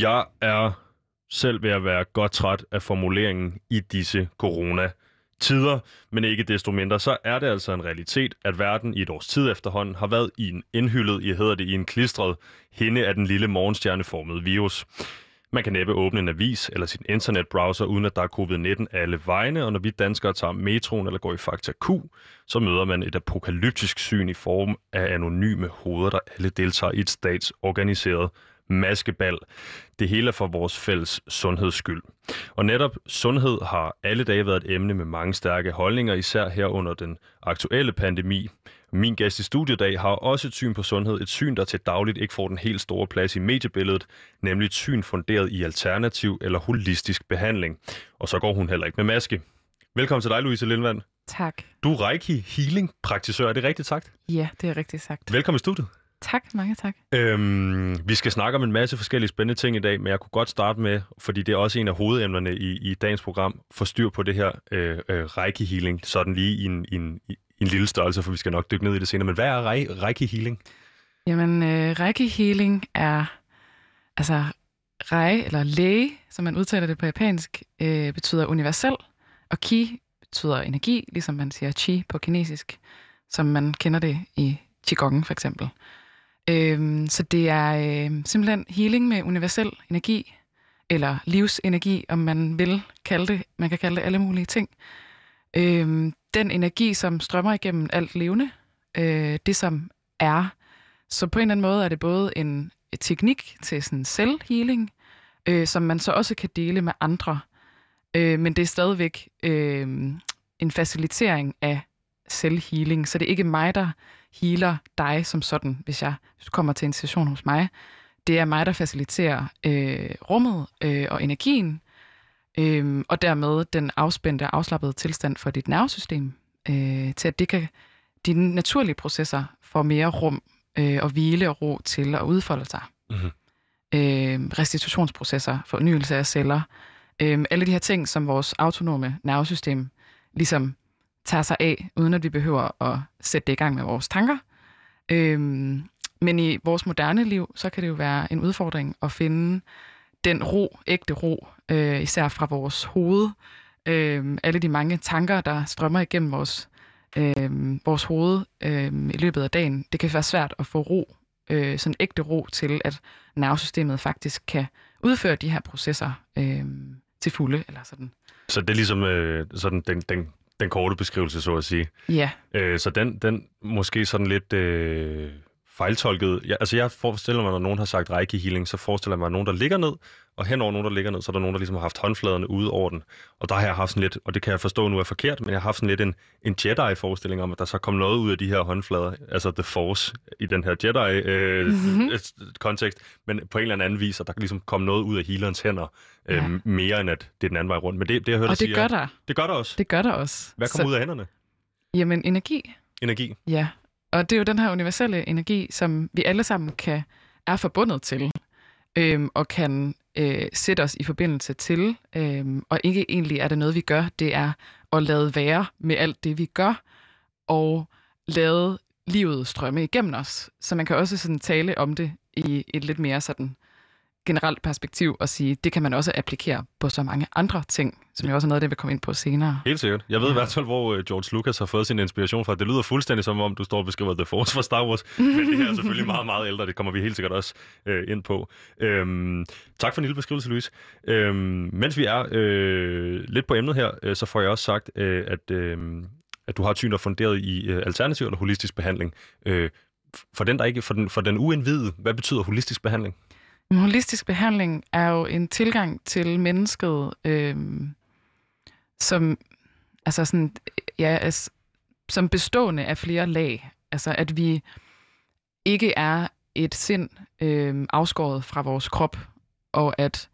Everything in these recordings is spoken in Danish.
Jeg er selv ved at være godt træt af formuleringen i disse corona tider, men ikke desto mindre, så er det altså en realitet, at verden i et års tid efterhånden har været i en indhyllet, i hedder det, i en klistret hende af den lille morgenstjerneformede virus. Man kan næppe åbne en avis eller sin internetbrowser, uden at der er covid-19 alle vegne, og når vi danskere tager metroen eller går i Fakta Q, så møder man et apokalyptisk syn i form af anonyme hoveder, der alle deltager i et statsorganiseret maskebal. Det hele er for vores fælles sundheds skyld. Og netop sundhed har alle dage været et emne med mange stærke holdninger, især her under den aktuelle pandemi. Min gæst i studiedag har også et syn på sundhed, et syn, der til dagligt ikke får den helt store plads i mediebilledet, nemlig et syn funderet i alternativ eller holistisk behandling. Og så går hun heller ikke med maske. Velkommen til dig, Louise Lindvand. Tak. Du er Reiki Healing praktisør, er det rigtigt sagt? Ja, det er rigtigt sagt. Velkommen i studiet. Tak, mange tak. Øhm, vi skal snakke om en masse forskellige spændende ting i dag, men jeg kunne godt starte med, fordi det er også en af hovedemnerne i, i dagens program, få styr på det her øh, øh, Reiki Healing, sådan lige i en, i, en, i en lille størrelse, for vi skal nok dykke ned i det senere. Men hvad er Reiki Healing? Jamen, øh, Reiki Healing er, altså, Rei, eller læge, som man udtaler det på japansk, øh, betyder universel, og Ki betyder energi, ligesom man siger Chi på kinesisk, som man kender det i Qigong for eksempel. Øhm, så det er øh, simpelthen healing med universel energi, eller livsenergi, om man vil kalde det. Man kan kalde det alle mulige ting. Øhm, den energi, som strømmer igennem alt levende, øh, det som er. Så på en eller anden måde er det både en teknik til sådan selvhealing, øh, som man så også kan dele med andre. Øh, men det er stadigvæk øh, en facilitering af selvhealing, så det er ikke mig, der healer dig som sådan, hvis jeg hvis du kommer til en session hos mig. Det er mig, der faciliterer øh, rummet øh, og energien, øh, og dermed den afspændte og afslappede tilstand for dit nervesystem, øh, til at det kan, dine naturlige processer får mere rum øh, og hvile og ro til at udfolde sig. Mm-hmm. Øh, restitutionsprocesser, fornyelse af celler, øh, alle de her ting, som vores autonome nervesystem ligesom tager sig af, uden at vi behøver at sætte det i gang med vores tanker. Øhm, men i vores moderne liv, så kan det jo være en udfordring at finde den ro, ægte ro, øh, især fra vores hoved. Øh, alle de mange tanker, der strømmer igennem vores, øh, vores hoved øh, i løbet af dagen. Det kan være svært at få ro, øh, sådan ægte ro til, at nervesystemet faktisk kan udføre de her processer øh, til fulde. Eller sådan. Så det er ligesom øh, sådan den, den den korte beskrivelse, så at sige. Ja. Øh, så den, den måske sådan lidt øh, fejltolket. Ja, altså jeg forestiller mig, når nogen har sagt Reiki Healing, så forestiller jeg mig, at nogen, der ligger ned, og henover nogen, der ligger ned, så er der nogen, der ligesom har haft håndfladerne ude over den. Og der har jeg haft sådan lidt, og det kan jeg forstå nu er forkert, men jeg har haft sådan lidt en, en Jedi-forestilling om, at der så kom noget ud af de her håndflader, altså The Force i den her Jedi-kontekst, øh, mm-hmm. men på en eller anden vis, at der ligesom kom noget ud af healerens hænder, øh, ja. mere end at det er den anden vej rundt. Men det, det jeg hørte og det sige, gør der. Det gør der også. Det gør der også. Hvad kommer ud af hænderne? Jamen, energi. Energi? Ja, og det er jo den her universelle energi, som vi alle sammen kan er forbundet til, øhm, og kan øh, sætte os i forbindelse til. Øhm, og ikke egentlig er det noget, vi gør, det er at lade være med alt det, vi gør, og lade livet strømme igennem os. Så man kan også sådan tale om det i et lidt mere sådan generelt perspektiv og sige, det kan man også applikere på så mange andre ting, som jo også er noget, det vil komme ind på senere. Helt sikkert. Jeg ved ja. i hvert fald, hvor øh, George Lucas har fået sin inspiration fra. Det lyder fuldstændig som om, du står og beskriver The Force fra Star Wars, men det her er selvfølgelig meget, meget ældre. Det kommer vi helt sikkert også øh, ind på. Øhm, tak for en lille beskrivelse, Louise. Øhm, mens vi er øh, lidt på emnet her, øh, så får jeg også sagt, øh, at, øh, at du har et syn, der er funderet i øh, alternativ eller holistisk behandling. Øh, for den, der ikke, for den, for den uindvidede, hvad betyder holistisk behandling? En holistisk behandling er jo en tilgang til mennesket, øh, som, altså sådan, ja, altså, som bestående af flere lag. Altså at vi ikke er et sind øh, afskåret fra vores krop, og at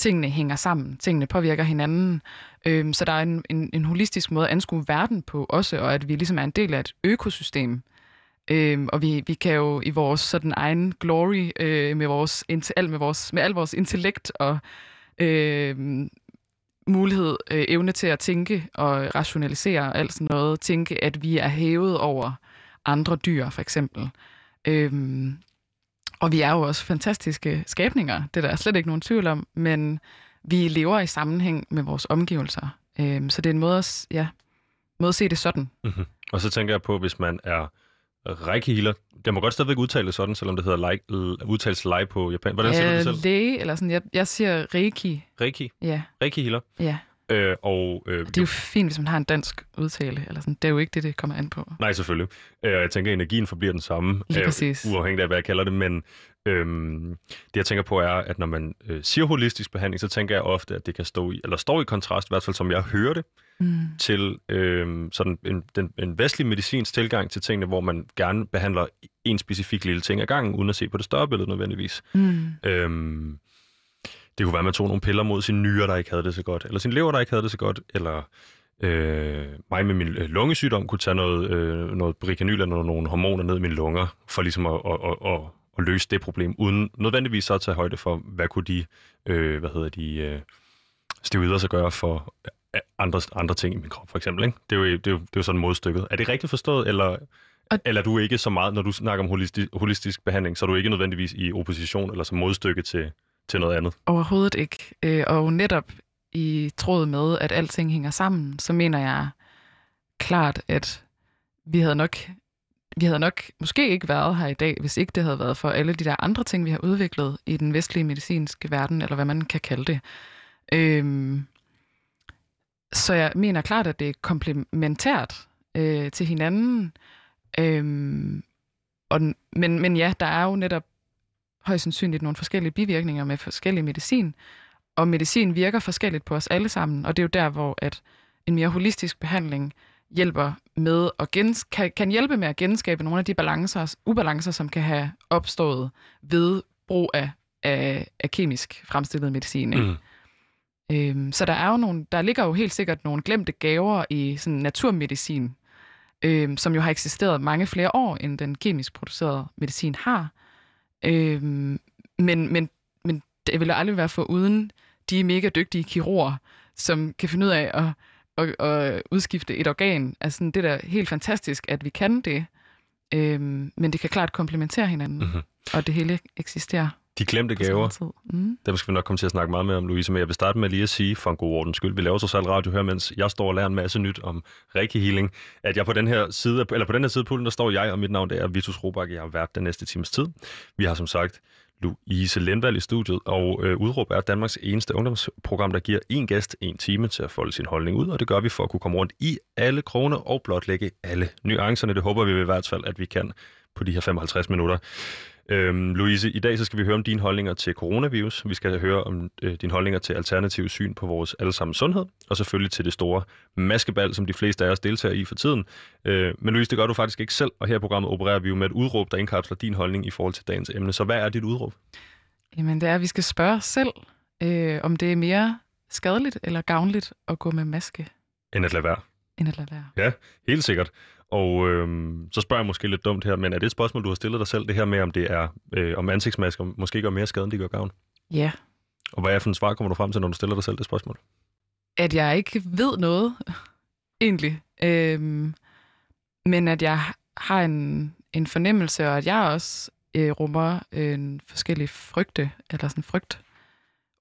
tingene hænger sammen, tingene påvirker hinanden. Øhm, så der er en, en, en holistisk måde at anskue verden på også, og at vi ligesom er en del af et økosystem, Øhm, og vi, vi kan jo i vores sådan egen glory øh, med vores alt med vores med al vores intellekt og øh, mulighed, øh, evne til at tænke og rationalisere og alt sådan noget, tænke, at vi er hævet over andre dyr, for eksempel. Øhm, og vi er jo også fantastiske skabninger, det er der slet ikke nogen tvivl om, men vi lever i sammenhæng med vores omgivelser. Øhm, så det er en måde at, ja, måde at se det sådan. Mm-hmm. Og så tænker jeg på, hvis man er reiki healer, det må godt stadigvæk udtale sådan, selvom det hedder like, udtales lei på japan. Hvordan siger Øh, du det selv? Læge, eller sådan, jeg, jeg siger reiki. Reiki. Ja, Reiki healer. ja. Øh, og, øh, Det er jo fint, hvis man har en dansk udtale. Eller sådan. Det er jo ikke det, det kommer an på. Nej, selvfølgelig. Øh, jeg tænker, at energien forbliver den samme, Lige præcis. uafhængigt af, hvad jeg kalder det. Men øhm, det, jeg tænker på, er, at når man øh, siger holistisk behandling, så tænker jeg ofte, at det kan stå i, eller står i kontrast, i hvert fald som jeg hører det, Mm. til øh, sådan en, den, en vestlig medicins tilgang til tingene, hvor man gerne behandler en specifik lille ting ad gangen, uden at se på det større billede nødvendigvis. Mm. Øhm, det kunne være, at man tog nogle piller mod sin nyre, der ikke havde det så godt, eller sin lever, der ikke havde det så godt, eller øh, mig med min øh, lungesygdom kunne tage noget, øh, noget brikanyl eller nogle hormoner ned i mine lunger, for ligesom at, at, at, at, at løse det problem, uden nødvendigvis så at tage højde for, hvad kunne de, øh, hvad hedder de, øh, steroider så gøre for øh, andre, andre ting i min krop, for eksempel. Ikke? Det, er jo, det, er jo, det er jo sådan modstykket. Er det rigtigt forstået, eller, Og- eller er du ikke så meget, når du snakker om holistisk, holistisk behandling, så er du ikke nødvendigvis i opposition eller som modstykke til, til noget andet? Overhovedet ikke. Øh, og netop i tråd med, at alting hænger sammen, så mener jeg klart, at vi havde nok vi havde nok måske ikke været her i dag, hvis ikke det havde været for alle de der andre ting, vi har udviklet i den vestlige medicinske verden, eller hvad man kan kalde det. Øhm, så jeg mener klart, at det er komplementært øh, til hinanden. Øhm, og, men, men ja, der er jo netop højst sandsynligt nogle forskellige bivirkninger med forskellig medicin, og medicin virker forskelligt på os alle sammen, og det er jo der, hvor at en mere holistisk behandling hjælper med at gens- kan, kan hjælpe med at genskabe nogle af de balancer, ubalancer, som kan have opstået ved brug af, af, af kemisk fremstillet medicin. Ikke? Mm. Øhm, så der er jo nogle, der ligger jo helt sikkert nogle glemte gaver i sådan naturmedicin, øhm, som jo har eksisteret mange flere år, end den kemisk producerede medicin har. Øhm, men, men, men det vil jo aldrig være for uden de mega dygtige kirurger, som kan finde ud af at, at, at udskifte et organ. Altså sådan, det er da helt fantastisk, at vi kan det. Øhm, men det kan klart komplementere hinanden, Mhm. og det hele eksisterer De glemte gaver. Mm. dem skal vi nok komme til at snakke meget mere om, Louise, men jeg vil starte med lige at sige, for en god ordens skyld, vi laver så selv radio her, mens jeg står og lærer en masse nyt om Reiki Healing, at jeg på den her side, eller på den her side pulten, der står jeg, og mit navn det er Vitus Robak, jeg har været den næste times tid. Vi har som sagt Louise Lindvald i studiet, og øh, Udråb er Danmarks eneste ungdomsprogram, der giver en gæst en time til at folde sin holdning ud, og det gør vi for at kunne komme rundt i alle kroner og blotlægge alle nuancerne. Det håber vi i hvert fald, at vi kan på de her 55 minutter. Øhm, Louise, i dag så skal vi høre om dine holdninger til coronavirus. Vi skal høre om øh, dine holdninger til alternativ syn på vores allesammens sundhed, og selvfølgelig til det store maskebal, som de fleste af os deltager i for tiden. Øh, men Louise, det gør du faktisk ikke selv, og her i programmet opererer vi jo med et udråb, der indkapsler din holdning i forhold til dagens emne. Så hvad er dit udråb? Jamen, det er, at vi skal spørge os selv, øh, om det er mere skadeligt eller gavnligt at gå med maske, End at lade være. end at lade være. Helt sikkert. Og øhm, så spørger jeg måske lidt dumt her, men er det et spørgsmål, du har stillet dig selv, det her med, om det er, øh, om ansigtsmasker måske gør mere skade, end de gør gavn? Ja, Og hvad er for en svar kommer du frem til, når du stiller dig selv det spørgsmål? at jeg ikke ved noget, egentlig. Øhm, men at jeg har en, en fornemmelse, og at jeg også øh, rummer en forskellig frygte, eller sådan frygt,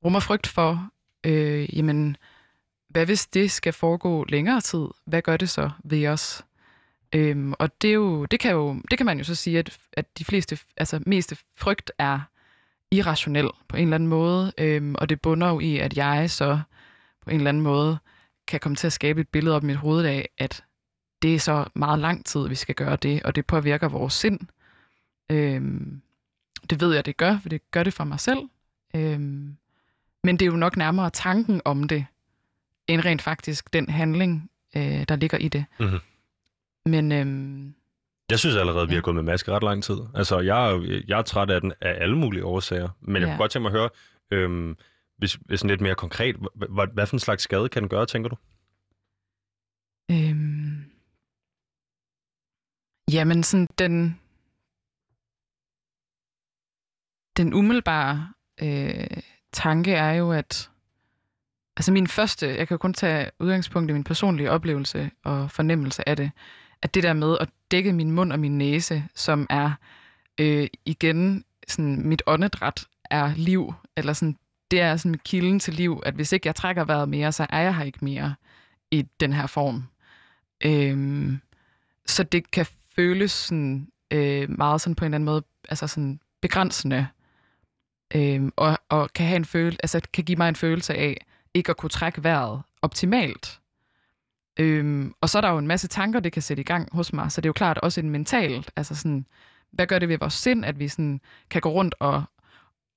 rummer frygt for, øh, jamen, hvad hvis det skal foregå længere tid? Hvad gør det så ved os? Øhm, og det, er jo, det, kan jo, det kan man jo så sige, at, at de fleste, altså meste frygt er irrationel på en eller anden måde, øhm, og det bunder jo i, at jeg så på en eller anden måde kan komme til at skabe et billede op i mit hoved af, at det er så meget lang tid, vi skal gøre det, og det påvirker vores sind. Øhm, det ved jeg, det gør, for det gør det for mig selv. Øhm, men det er jo nok nærmere tanken om det, end rent faktisk den handling, øh, der ligger i det. Mhm. Men øhm, Jeg synes allerede, vi har gået med maske ret lang tid. Altså, jeg, jeg er træt af den af alle mulige årsager. Men jeg Ja. kunne godt tænke mig at høre, øhm, hvis, hvis sådan lidt mere konkret, hvad, hvad, hvad for en slags skade kan den gøre, tænker du? Øhm, jamen, sådan den, den umiddelbare øh, tanke er jo, at altså min første, jeg kan jo kun tage udgangspunkt i min personlige oplevelse og fornemmelse af det, at det der med at dække min mund og min næse, som er øh, igen sådan, mit åndedræt er liv, eller sådan, det er sådan kilden til liv, at hvis ikke jeg trækker vejret mere, så er jeg her ikke mere i den her form. Øhm, så det kan føles sådan, øh, meget sådan på en eller anden måde, altså sådan begrænsende, øhm, og, og kan, have en føle, altså kan give mig en følelse af ikke at kunne trække vejret optimalt. Øhm, og så er der jo en masse tanker, det kan sætte i gang hos mig, så det er jo klart også en mental, altså sådan, hvad gør det ved vores sind, at vi sådan kan gå rundt og,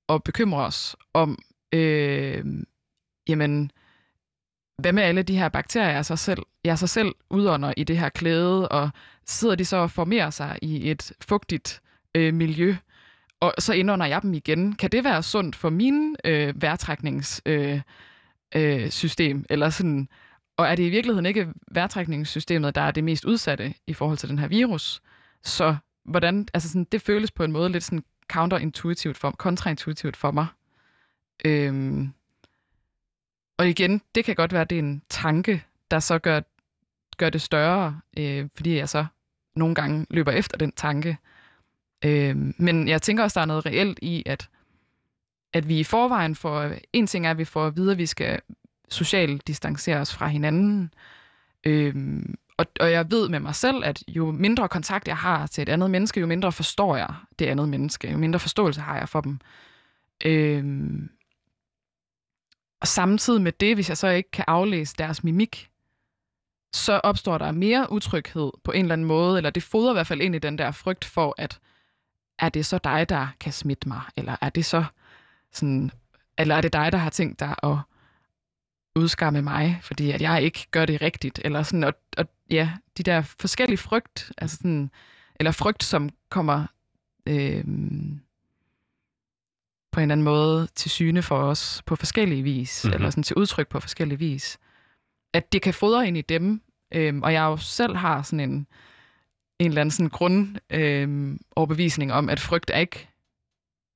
og bekymre os om, øh, jamen, hvad med alle de her bakterier, jeg så selv, jeg så selv udånder i det her klæde, og sidder de så og formerer sig i et fugtigt øh, miljø, og så indånder jeg dem igen. Kan det være sundt for min øh, vejrtrækningssystem? Øh, øh, system? Eller sådan, og er det i virkeligheden ikke vejrtrækningssystemet, der er det mest udsatte i forhold til den her virus? Så hvordan, altså sådan, det føles på en måde lidt sådan counterintuitivt for, kontraintuitivt for mig. Øhm, og igen, det kan godt være, at det er en tanke, der så gør, gør det større, øh, fordi jeg så nogle gange løber efter den tanke. Øh, men jeg tænker også, der er noget reelt i, at, at vi i forvejen får... En ting er, at vi får at vide, at vi skal socialt distancere os fra hinanden. Øhm, og, og jeg ved med mig selv, at jo mindre kontakt jeg har til et andet menneske, jo mindre forstår jeg det andet menneske. Jo mindre forståelse har jeg for dem. Øhm, og samtidig med det, hvis jeg så ikke kan aflæse deres mimik, så opstår der mere utryghed på en eller anden måde, eller det fodrer i hvert fald ind i den der frygt for, at er det så dig, der kan smitte mig, eller er det så sådan, eller er det dig, der har tænkt dig at udskamme mig, fordi at jeg ikke gør det rigtigt, eller sådan, og, og ja, de der forskellige frygt, altså sådan, eller frygt, som kommer øh, på en eller anden måde til syne for os på forskellige vis, mm-hmm. eller sådan til udtryk på forskellige vis. At det kan fodre ind i dem, øhm, og jeg jo selv har sådan en, en eller anden sådan grund øhm, overbevisning om, at frygt er ikke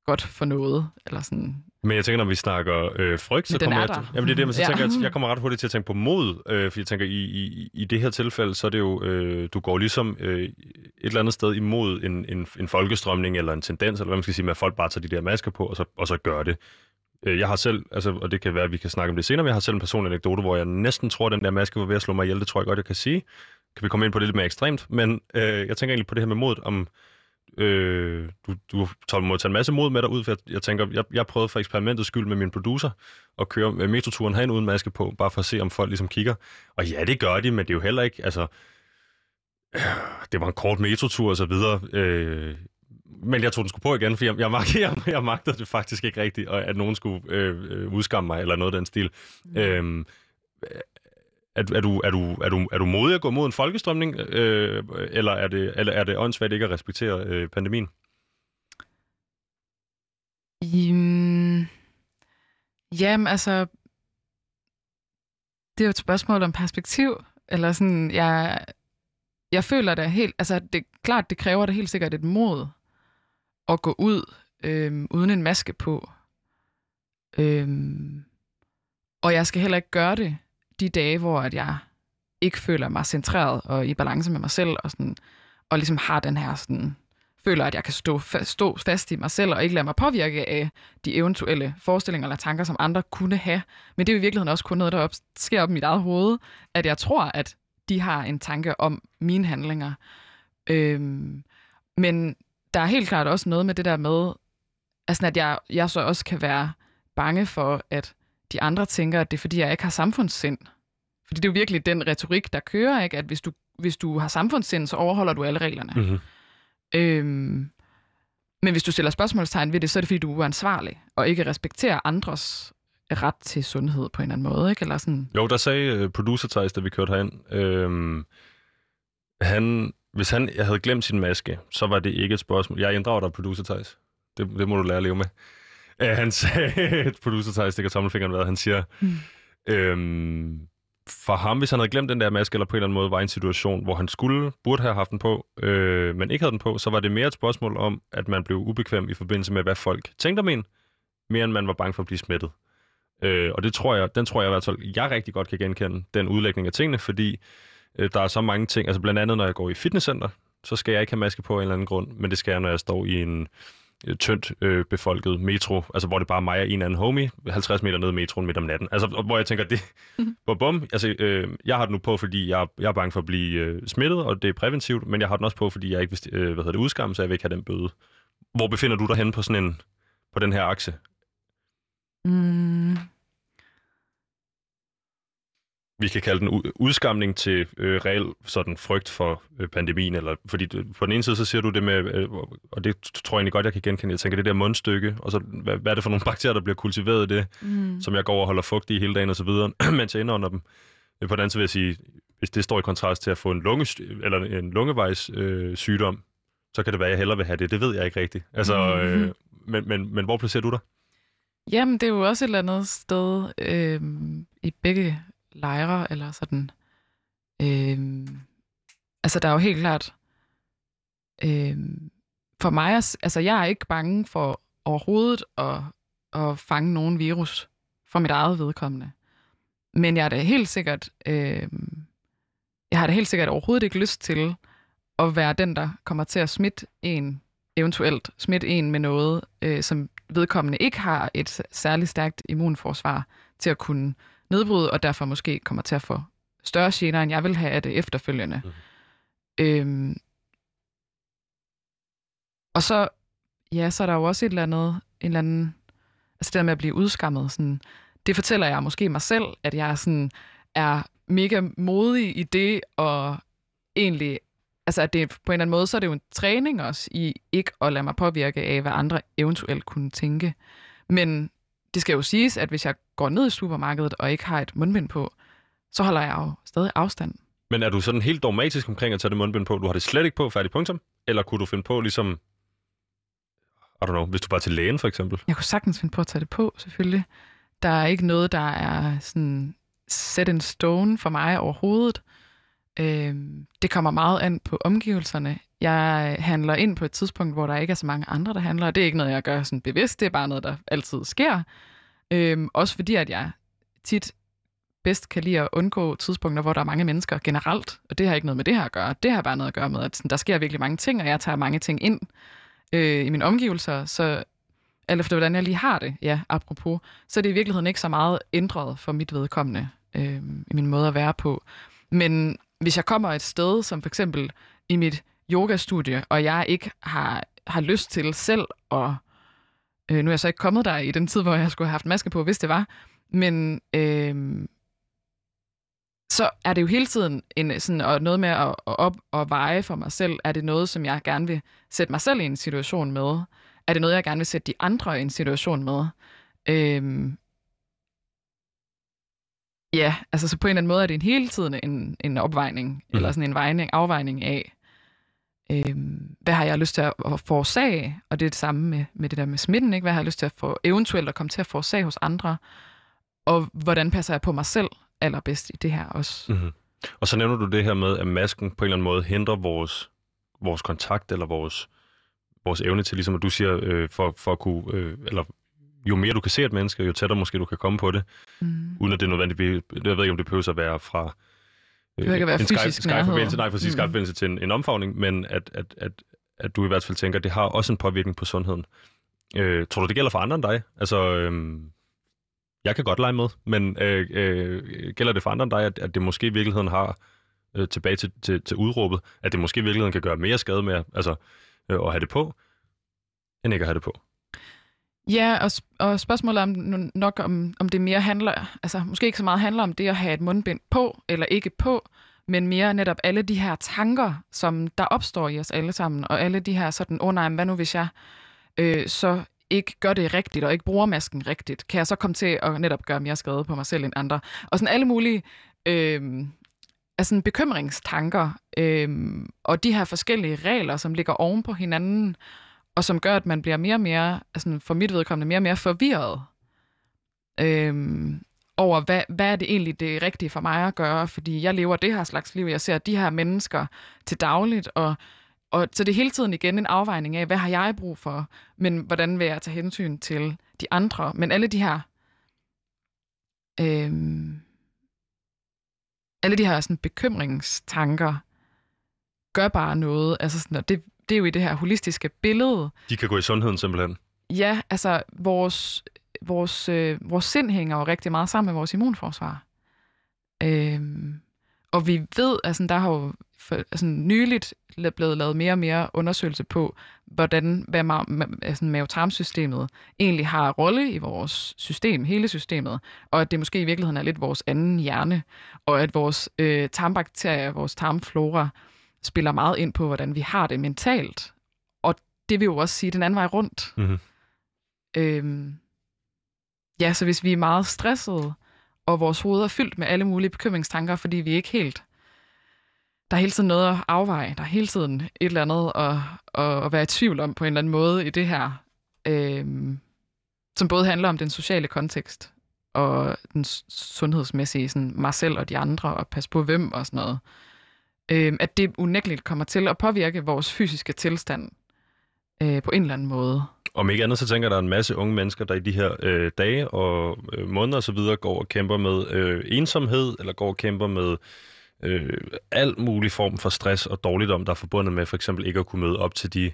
godt for noget, eller sådan, men jeg tænker, når vi snakker øh, frygt, så kommer jeg... Til, jamen det er det, men så ja. tænker jeg, jeg kommer ret hurtigt til at tænke på mod, øh, for jeg tænker, i, i, i det her tilfælde, så er det jo, øh, du går ligesom øh, et eller andet sted imod en, en, en folkestrømning, eller en tendens, eller hvad man skal sige, med at folk bare tager de der masker på, og så, og så gør det. Øh, jeg har selv, altså, og det kan være, at vi kan snakke om det senere, men jeg har selv en personlig anekdote, hvor jeg næsten tror, at den der maske var ved at slå mig ihjel. Det tror jeg godt, jeg kan sige. Kan vi komme ind på det lidt mere ekstremt, men øh, jeg tænker egentlig på det her med mod, om Øh, du, du tager, må tage en masse mod med dig ud, for jeg, jeg tænker, jeg, jeg prøvede for eksperimentets skyld med min producer at køre med metroturen herinde uden maske på, bare for at se, om folk ligesom kigger. Og ja, det gør de, men det er jo heller ikke, altså, øh, det var en kort metrotur og så videre. Øh, men jeg tog den sgu på igen, for jeg, jeg, mag, jeg, jeg magtede det faktisk ikke rigtigt, at nogen skulle øh, øh, udskamme mig, eller noget af den stil. Mm. Øh, er, er, du, er, du, er, du, er du modig at gå mod en folkestrømning, øh, eller er det, eller er det åndssvagt ikke at respektere øh, pandemien? Um, jamen, altså, det er jo et spørgsmål om perspektiv, eller sådan, jeg, jeg føler det helt, altså, det er klart, det kræver det helt sikkert et mod at gå ud øh, uden en maske på. Øh, og jeg skal heller ikke gøre det de dage, hvor at jeg ikke føler mig centreret og i balance med mig selv, og, sådan, og ligesom har den her sådan, føler, at jeg kan stå, stå fast i mig selv og ikke lade mig påvirke af de eventuelle forestillinger eller tanker, som andre kunne have. Men det er jo i virkeligheden også kun noget, der op, sker op i mit eget hoved, at jeg tror, at de har en tanke om mine handlinger. Øhm, men der er helt klart også noget med det der med, altså at jeg, jeg så også kan være bange for, at de andre tænker, at det er, fordi jeg ikke har samfundssind. Fordi det er jo virkelig den retorik, der kører, ikke? at hvis du, hvis du har samfundssind, så overholder du alle reglerne. Mm-hmm. Øhm, men hvis du stiller spørgsmålstegn ved det, så er det, fordi du er uansvarlig, og ikke respekterer andres ret til sundhed på en eller anden måde, ikke? Eller sådan. Jo, der sagde uh, producer Thijs, da vi kørte herind, øhm, han, hvis han jeg havde glemt sin maske, så var det ikke et spørgsmål. Jeg inddrager dig, producer Thijs. Det, det må du lære at leve med. Uh, han sagde, producer Thijs stikker tommelfingeren ved, han siger, mm. øhm, for ham, hvis han havde glemt den der maske, eller på en eller anden måde var i en situation, hvor han skulle, burde have haft den på, øh, men ikke havde den på, så var det mere et spørgsmål om, at man blev ubekvem i forbindelse med, hvad folk tænkte om en, mere end man var bange for at blive smittet. Øh, og det tror jeg, den tror jeg i hvert fald, jeg rigtig godt kan genkende, den udlægning af tingene, fordi øh, der er så mange ting, altså blandt andet når jeg går i fitnesscenter, så skal jeg ikke have maske på af en eller anden grund, men det skal jeg, når jeg står i en tyndt øh, befolket metro, altså hvor det bare er mig og en anden homie, 50 meter ned i metroen midt om natten. Altså, hvor jeg tænker, det, hvor bum, altså, øh, jeg har den nu på, fordi jeg, jeg er bange for at blive øh, smittet, og det er præventivt, men jeg har den også på, fordi jeg ikke vil, øh, hvad hedder det, udskamme, så jeg vil ikke have den bøde. Hvor befinder du dig henne på sådan en, på den her akse? Mm, vi kan kalde den udskamning til øh, reel sådan frygt for øh, pandemien, eller fordi du, på den ene side så siger du det med, øh, og det tror jeg egentlig godt, jeg kan genkende, jeg tænker det der mundstykke, og så hvad, hvad er det for nogle bakterier, der bliver kultiveret i det, mm. som jeg går og holder fugt i hele dagen og så videre, mens jeg indånder dem. Øh, På den anden side vil jeg sige, hvis det står i kontrast til at få en, lunge, eller en lungevejs øh, sygdom, så kan det være, at jeg hellere vil have det. Det ved jeg ikke rigtigt. Altså, øh, Mhm. men, men, men hvor placerer du dig? Jamen, det er jo også et eller andet sted øh, i begge lejre, eller sådan. Øh, altså, der er jo helt klart... Øh, for mig, altså, jeg er ikke bange for overhovedet at, at fange nogen virus for mit eget vedkommende. Men jeg er da helt sikkert... Øh, jeg har da helt sikkert overhovedet ikke lyst til at være den, der kommer til at smitte en, eventuelt smitte en med noget, øh, som vedkommende ikke har et særligt stærkt immunforsvar til at kunne nedbryde, og derfor måske kommer til at få større gener, end jeg vil have af det efterfølgende. Mhm. Øhm, og så, ja, så er der jo også et eller andet, en eller anden, altså det der med at blive udskammet, sådan, det fortæller jeg måske mig selv, at jeg sådan er mega modig i det, og egentlig, altså at det på en eller anden måde, så er det jo en træning også i ikke at lade mig påvirke af, hvad andre eventuelt kunne tænke. Men det skal jo siges, at hvis jeg går ned i supermarkedet og ikke har et mundbind på, så holder jeg jo stadig afstand. Men er du sådan helt dogmatisk omkring at tage det mundbind på? Du har det slet ikke på, færdig punktum? Eller kunne du finde på ligesom, I don't know, hvis du var til lægen for eksempel? Jeg kunne sagtens finde på at tage det på, selvfølgelig. Der er ikke noget, der er sådan set in stone for mig overhovedet. Øh, det kommer meget an på omgivelserne. Jeg handler ind på et tidspunkt, hvor der ikke er så mange andre, der handler. Det er ikke noget, jeg gør sådan bevidst. Det er bare noget, der altid sker. Øh, også fordi, at jeg tit bedst kan lide at undgå tidspunkter, hvor der er mange mennesker generelt. Og det har ikke noget med det her at gøre. Det har bare noget at gøre med, at sådan, der sker virkelig mange ting, og jeg tager mange ting ind øh, i mine omgivelser. Så alt efter hvordan jeg lige har det, ja, apropos, så er det i virkeligheden ikke så meget ændret for mit vedkommende øh, i min måde at være på. Men hvis jeg kommer et sted, som for eksempel i mit yogastudie, og jeg ikke har, har lyst til selv at... Øh, nu er jeg så ikke kommet der i den tid, hvor jeg skulle have haft maske på, hvis det var. Men øh, så er det jo hele tiden en, sådan, og noget med at, at op og veje for mig selv. Er det noget, som jeg gerne vil sætte mig selv i en situation med? Er det noget, jeg gerne vil sætte de andre i en situation med? Øh, ja, altså så på en eller anden måde er det en hele tiden en, en opvejning, mm. eller sådan en vejning, afvejning af, øhm, hvad har jeg lyst til at, at forårsage? Og det er det samme med, med det der med smitten, ikke? Hvad har jeg lyst til at få eventuelt at komme til at forårsage hos andre? Og hvordan passer jeg på mig selv allerbedst i det her også? Mm-hmm. Og så nævner du det her med, at masken på en eller anden måde hindrer vores, vores kontakt, eller vores, vores evne til, ligesom at du siger, øh, for, for at kunne, øh, eller jo mere du kan se et menneske, jo tættere måske du kan komme på det, Mm. uden at det er nødvendigt. Jeg ved ikke, om det behøver at være fra øh, at være en fysisk Skype, Skype-forbindelse, nej, præcis, Mm. Skype-forbindelse til en, en omfavning, men at, at, at, at du i hvert fald tænker, at det har også en påvirkning på sundheden. Øh, tror du, det gælder for andre end dig? Altså, øh, jeg kan godt lege med, men øh, øh, gælder det for andre end dig, at, at det måske i virkeligheden har, øh, tilbage til, til, til udråbet, at det måske i virkeligheden kan gøre mere skade med altså, øh, at have det på, end ikke at have det på? Ja, og, sp- og spørgsmålet er om, nok om, om det mere handler, altså måske ikke så meget handler om det at have et mundbind på eller ikke på, men mere netop alle de her tanker, som der opstår i os alle sammen, og alle de her sådan, åh oh, nej, men hvad nu hvis jeg øh, så ikke gør det rigtigt, og ikke bruger masken rigtigt, kan jeg så komme til at netop gøre mere skade på mig selv end andre? Og sådan alle mulige øh, altså bekymringstanker, øh, og de her forskellige regler, som ligger oven på hinanden, og som gør, at man bliver mere og mere, altså for mit vedkommende, mere og mere forvirret øhm, over, hvad, hvad er det egentlig det rigtige for mig at gøre, fordi jeg lever det her slags liv, jeg ser de her mennesker til dagligt, og, og så det er hele tiden igen en afvejning af, hvad har jeg brug for, men hvordan vil jeg tage hensyn til de andre, men alle de her øhm, alle de her sådan, bekymringstanker gør bare noget, altså sådan, og det det er jo i det her holistiske billede. De kan gå i sundheden simpelthen. Ja, altså vores, vores, øh, vores sind hænger jo rigtig meget sammen med vores immunforsvar. Øhm, og vi ved, altså der har jo for, altså, nyligt blevet lavet mere og mere undersøgelse på, hvordan hvad ma- altså, mavetarmsystemet egentlig har rolle i vores system, hele systemet, og at det måske i virkeligheden er lidt vores anden hjerne, og at vores øh, tarmbakterier, vores tarmflora, spiller meget ind på, hvordan vi har det mentalt. Og det vil jo også sige den anden vej rundt. Mm-hmm. Øhm, ja, så hvis vi er meget stressede, og vores hoved er fyldt med alle mulige bekymringstanker, fordi vi ikke helt... Der er hele tiden noget at afveje. Der er hele tiden et eller andet at, at, at være i tvivl om på en eller anden måde i det her, øhm, som både handler om den sociale kontekst og den sundhedsmæssige, sådan mig selv og de andre, og passe på hvem og sådan noget øh, at det unægteligt kommer til at påvirke vores fysiske tilstand øh, på en eller anden måde. Om ikke andet, så tænker jeg, der er en masse unge mennesker, der i de her øh, dage og øh, måneder osv. går og kæmper med øh, ensomhed, eller går og kæmper med øh, al mulig form for stress og dårligdom, der er forbundet med for eksempel ikke at kunne møde op til de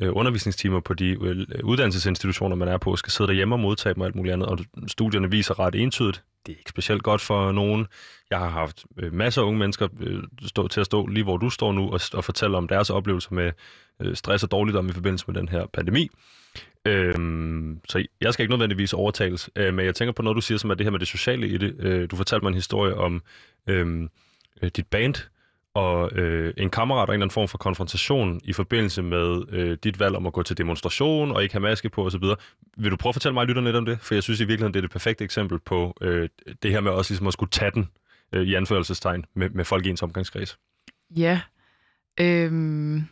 øh, undervisningstimer på de øh, uddannelsesinstitutioner, man er på, skal sidde derhjemme og modtage dem og alt muligt andet. Og studierne viser ret entydigt, det er ikke specielt godt for nogen. Jeg har haft øh, masser af unge mennesker øh, stå, til at stå lige hvor du står nu og, og fortælle om deres oplevelser med øh, stress og dårligdom i forbindelse med den her pandemi. Øhm, så jeg skal ikke nødvendigvis overtales, øh, men jeg tænker på noget, du siger, som er det her med det sociale i det. Øh, du fortalte mig en historie om øhm, øh, dit band, og øh, en kammerat og en eller anden form for konfrontation i forbindelse med øh, dit valg om at gå til demonstration og ikke have maske på osv. Vil du prøve at fortælle mig lytterne lidt om det? For jeg synes i virkeligheden, det er det perfekte eksempel på øh, det her med også ligesom at skulle tage den øh, i anførselstegn med, med folk i ens omgangskreds. Ja. Øhm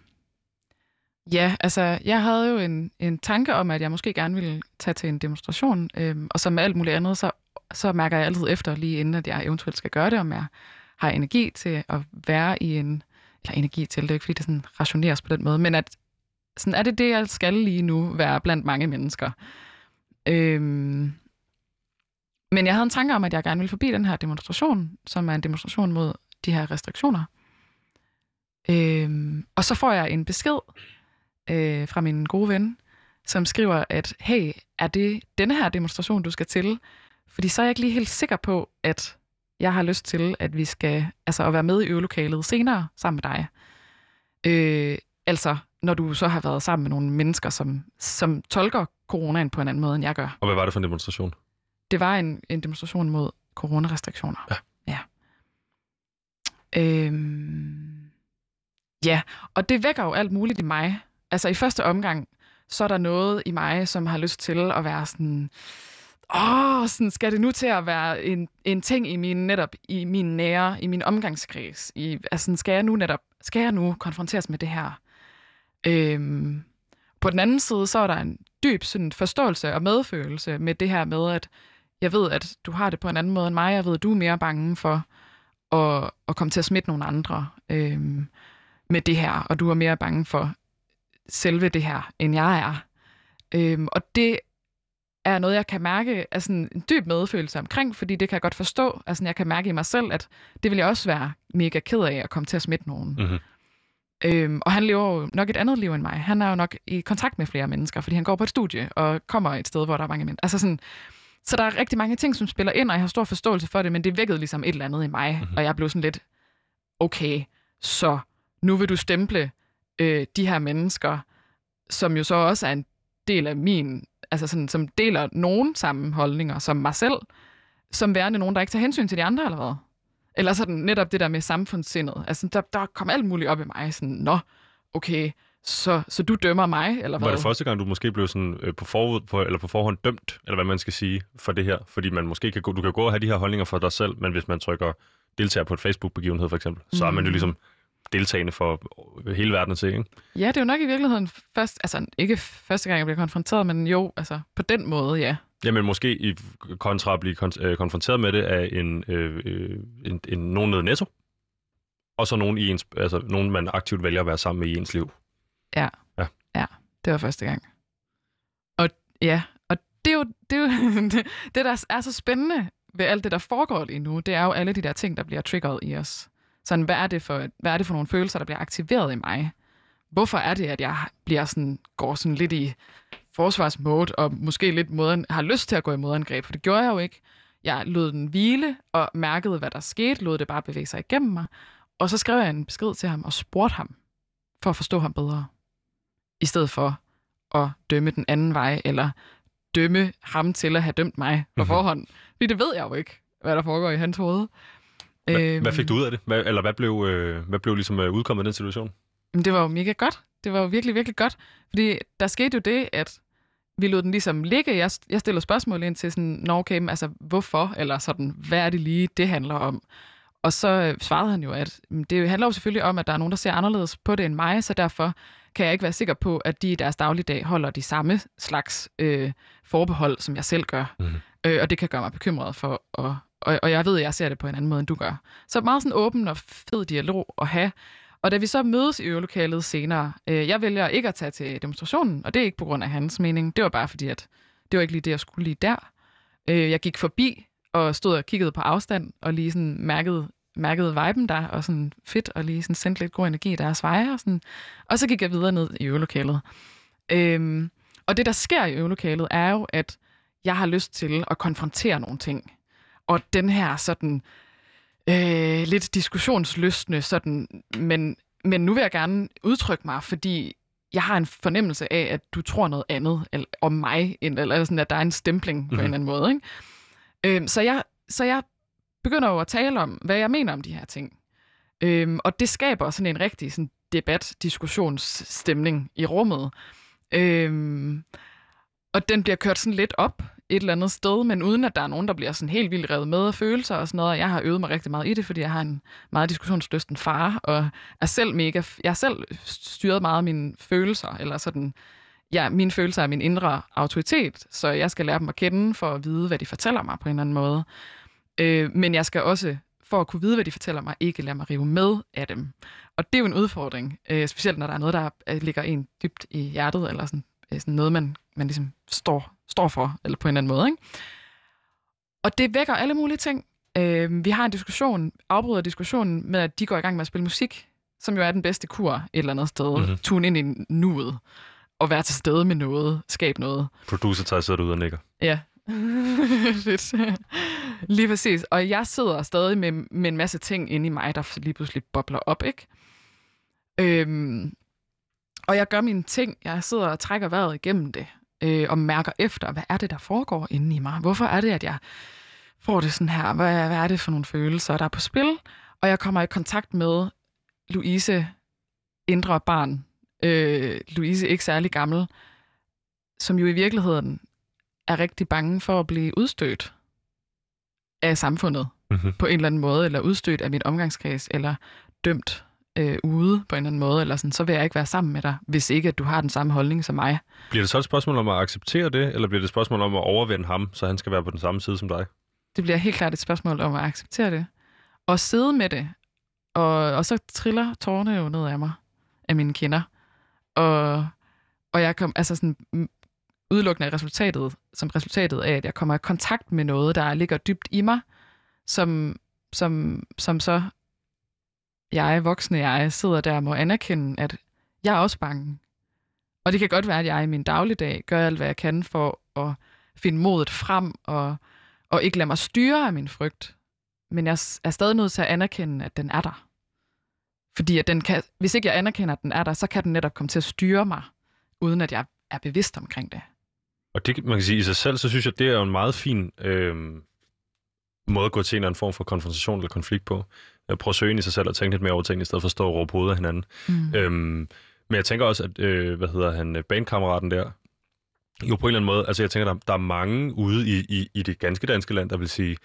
Ja, altså jeg havde jo en, en tanke om, at jeg måske gerne ville tage til en demonstration, øhm, og som med alt muligt andet, så, så mærker jeg altid efter, lige inden at jeg eventuelt skal gøre det, om jeg har energi til at være i en, eller energi til, det er ikke fordi det sådan rationeres på den måde, men at sådan er det det, jeg skal lige nu være blandt mange mennesker. Øhm, men jeg havde en tanke om, at jeg gerne ville forbi den her demonstration, som er en demonstration mod de her restriktioner. Øhm, og så får jeg en besked øh, fra min gode ven, som skriver, at hey, er det denne her demonstration, du skal til? Fordi så er jeg ikke lige helt sikker på, at jeg har lyst til, at vi skal altså at være med i øvelokalet senere sammen med dig. Øh, altså, når du så har været sammen med nogle mennesker, som, som tolker coronaen på en anden måde, end jeg gør. Og hvad var det for en demonstration? Det var en, en demonstration mod coronarestriktioner. Ja. Ja. Øhm, ja, og det vækker jo alt muligt i mig, altså i første omgang, så er der noget i mig, som har lyst til at være sådan, åh, sådan skal det nu til at være en, en ting i min netop, i min nære, i min omgangskreds. I, altså skal jeg nu netop, skal jeg nu konfronteres med det her? Øhm, på den anden side, så er der en dyb sådan, forståelse og medfølelse med det her med, at jeg ved, at du har det på en anden måde end mig. Jeg ved, at du er mere bange for at, at komme til at smitte nogle andre øhm, med det her, og du er mere bange for selve det her, end jeg er. Øhm, og det er noget, jeg kan mærke er sådan en dyb medfølelse omkring, fordi det kan jeg godt forstå. Altså, jeg kan mærke i mig selv, at det vil jeg også være mega ked af at komme til at smitte nogen. Mm-hmm. Øhm, og han lever jo nok et andet liv end mig. Han er jo nok i kontakt med flere mennesker, fordi han går på et studie og kommer et sted, hvor der er mange mennesker. Altså sådan, så der er rigtig mange ting, som spiller ind, og jeg har stor forståelse for det, men det vækkede ligesom et eller andet i mig, mm-hmm. og jeg blev sådan lidt, okay, så nu vil du stemple øh, de her mennesker, som jo så også er en del af min, altså sådan, som deler nogen samme holdninger som mig selv, som værende nogen, der ikke tager hensyn til de andre, hvad? Eller sådan netop det der med samfundssindet. Altså, der, der kom alt muligt op i mig, sådan, nå, okay, så, så du dømmer mig, eller hvad? Var det første gang, du måske blev sådan øh, på, forud, på, eller på forhånd dømt, eller hvad man skal sige, for det her? Fordi man måske kan gå, du kan gå og have de her holdninger for dig selv, men hvis man trykker deltager på et Facebook-begivenhed for eksempel, så er man jo mm. ligesom deltagende for hele verden at se, ikke? Ja, det er jo nok i virkeligheden først, altså ikke første gang, jeg bliver konfronteret, men jo, altså på den måde, ja. Jamen måske i kontra at blive kon- øh, konfronteret med det af en, øh, øh, en, en nogen nede netto, og så nogen, i ens, altså, nogen, man aktivt vælger at være sammen med i ens liv. Ja, ja, ja det var første gang. Og ja, og det er jo det, er jo, det, der er så spændende ved alt det, der foregår lige nu, det er jo alle de der ting, der bliver triggeret i os. Sådan, hvad er, det for, hvad er det for nogle følelser, der bliver aktiveret i mig? hvorfor er det, at jeg bliver sådan, går sådan lidt i forsvarsmode, og måske lidt moden, har lyst til at gå i modangreb, for det gjorde jeg jo ikke. Jeg lod den hvile og mærkede, hvad der skete, lod det bare bevæge sig igennem mig. Og så skrev jeg en besked til ham og spurgte ham, for at forstå ham bedre. I stedet for at dømme den anden vej, eller dømme ham til at have dømt mig på Mhm. forhånd. Fordi det ved jeg jo ikke, hvad der foregår i hans hoved. Hvad, Øhm, hvad fik du ud af det? Hvad, eller hvad blev, øh, hvad blev ligesom øh, udkommet af den situation? Det var jo mega godt. Det var jo virkelig, virkelig godt. Fordi der skete jo det, at vi lod den ligesom ligge. Jeg, jeg stiller spørgsmål ind til sådan, Nå okay, men altså hvorfor? Eller sådan, hvad er det lige, det handler om? Og så øh, svarede han jo, at mm, det handler jo selvfølgelig om, at der er nogen, der ser anderledes på det end mig, så derfor kan jeg ikke være sikker på, at de i deres dagligdag holder de samme slags øh, forbehold, som jeg selv gør. Mhm. Øh, og det kan gøre mig bekymret for, og, og, og jeg ved, at jeg ser det på en anden måde, end du gør. Så meget sådan åben og fed dialog at have. Og da vi så mødes i øvelokalet senere, øh, jeg vælger ikke at tage til demonstrationen, og det er ikke på grund af hans mening. Det var bare fordi, at det var ikke lige det, jeg skulle lige der. Øh, jeg gik forbi og stod og kiggede på afstand, og lige sådan mærkede, mærkede viben der, og sådan fedt, og lige sådan sendte lidt god energi i deres veje. Og, sådan. og så gik jeg videre ned i øvelokalet. Øhm, og det, der sker i øvelokalet, er jo, at jeg har lyst til at konfrontere nogle ting. Og den her sådan øh, lidt diskussionslystende, sådan, men, men nu vil jeg gerne udtrykke mig, fordi jeg har en fornemmelse af, at du tror noget andet eller, om mig, end, eller sådan, at der er en stempling på en eller anden måde. Ikke? Øhm, så, jeg, så jeg begynder jo at tale om, hvad jeg mener om de her ting. Øhm, og det skaber sådan en rigtig sådan, debat, diskussionsstemning i rummet. Øhm, og den bliver kørt sådan lidt op et eller andet sted, men uden at der er nogen, der bliver sådan helt vildt revet med af følelser og sådan noget. Og jeg har øvet mig rigtig meget i det, fordi jeg har en meget diskussionslysten far, og er selv mega, jeg har selv styret meget af mine følelser, eller sådan, ja, mine følelser er min indre autoritet, så jeg skal lære dem at kende for at vide, hvad de fortæller mig på en eller anden måde. Øh, men jeg skal også, for at kunne vide, hvad de fortæller mig, ikke lade mig rive med af dem. Og det er jo en udfordring, øh, specielt når der er noget, der ligger en dybt i hjertet, eller sådan, øh, sådan noget, man, man ligesom står, står for, eller på en eller anden måde. Ikke? Og det vækker alle mulige ting. Øh, vi har en diskussion, afbryder diskussionen med, at de går i gang med at spille musik, som jo er den bedste kur et eller andet sted. Mhm. Mm-hmm. Tune ind i nuet, og være til stede med noget, skabe noget. Producer tager sidder ud og nikker. Ja. Fedt. lige præcis. Og jeg sidder stadig med, med en masse ting inde i mig, der lige pludselig bobler op, ikke? Øhm, og jeg gør mine ting. Jeg sidder og trækker vejret igennem det, øh, og mærker efter, hvad er det, der foregår inde i mig? Hvorfor er det, at jeg får det sådan her? Hvad, hvad er det for nogle følelser, der er på spil? Og jeg kommer i kontakt med Louise, indre barn. Øh, Louise, ikke særlig gammel, som jo i virkeligheden er rigtig bange for at blive udstødt af samfundet Mm-hmm. på en eller anden måde, eller udstødt af mit omgangskreds, eller dømt øh, ude på en eller anden måde, eller sådan, så vil jeg ikke være sammen med dig, hvis ikke at du har den samme holdning som mig. Bliver det så et spørgsmål om at acceptere det, eller bliver det et spørgsmål om at overvinde ham, så han skal være på den samme side som dig? Det bliver helt klart et spørgsmål om at acceptere det, og sidde med det, og, og så triller tårerne jo ned af mig, af mine kinder, og, og jeg kom, altså sådan, udelukkende af resultatet, som resultatet af, at jeg kommer i kontakt med noget, der ligger dybt i mig, som, som, som så jeg, voksne jeg, sidder der og må anerkende, at jeg er også bange. Og det kan godt være, at jeg i min dagligdag gør alt, hvad jeg kan for at finde modet frem og, og ikke lade mig styre af min frygt. Men jeg er stadig nødt til at anerkende, at den er der. Fordi at den kan, hvis ikke jeg anerkender, at den er der, så kan den netop komme til at styre mig, uden at jeg er bevidst omkring det. Og det, man kan sige, i sig selv, så synes jeg, det er jo en meget fin øh, måde at gå til en eller anden form for konfrontation eller konflikt på. Øh, Prøv at søge ind i sig selv og tænke lidt mere over tingene, i stedet for at stå og råbe hovedet af hinanden. Mm. Øhm, men jeg tænker også, at, øh, hvad hedder han, øh, bandkammeraten der, jo på en eller anden måde, altså jeg tænker, der, der er mange ude i, i, i det ganske danske land, der vil sige,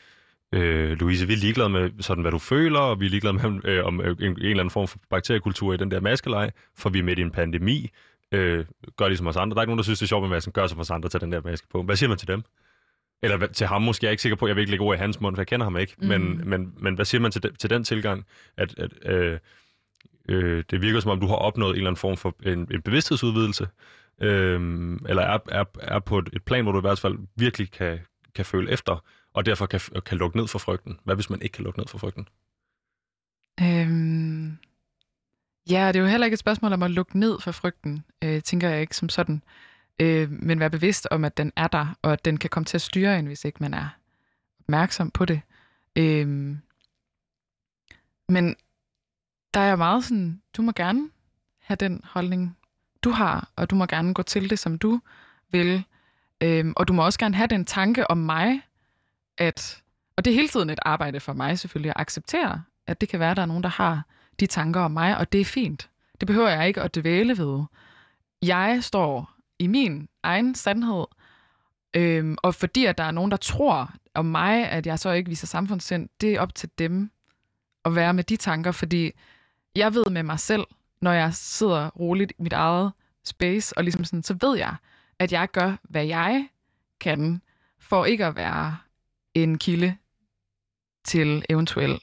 øh, Louise, vi er ligeglade med, sådan, hvad du føler, og vi er ligeglade med, øh, om øh, en, en eller anden form for bakteriekultur i den der maskelej, for vi er midt i en pandemi, øh, gør ligesom os andre. Der er ikke nogen, der synes, det er sjovt med masken, gør som os andre, tage den der maske på. Hvad siger man til dem? Eller til ham måske, jeg er ikke sikker på, jeg vil ikke lægge ord i hans mund, for jeg kender ham ikke. Mm. Men, men, men hvad siger man til, de, til den tilgang, at, at øh, øh, det virker som om, du har opnået en eller anden form for en, en bevidsthedsudvidelse, øh, eller er, er, er på et, et plan, hvor du i hvert fald virkelig kan, kan føle efter, og derfor kan, kan lukke ned for frygten. Hvad hvis man ikke kan lukke ned for frygten? Øhm, Ja, det er jo heller ikke et spørgsmål om at lukke ned for frygten, øh, tænker jeg ikke som sådan. Øh, men være bevidst om, at den er der, og at den kan komme til at styre en, hvis ikke man er opmærksom på det. Øh, men der er meget sådan, du må gerne have den holdning, du har, og du må gerne gå til det, som du vil. Øh, og du må også gerne have den tanke om mig, at, og det er hele tiden et arbejde for mig selvfølgelig, at acceptere, at det kan være, at der er nogen, der har de tanker om mig, og det er fint. Det behøver jeg ikke at dvæle ved. Jeg står i min egen sandhed, øhm, og fordi at der er nogen, der tror om mig, at jeg så ikke viser samfundssind, det er op til dem at være med de tanker, fordi jeg ved med mig selv, når jeg sidder roligt i mit eget space, og ligesom sådan, så ved jeg, at jeg gør, hvad jeg kan, for ikke at være en kilde til eventuel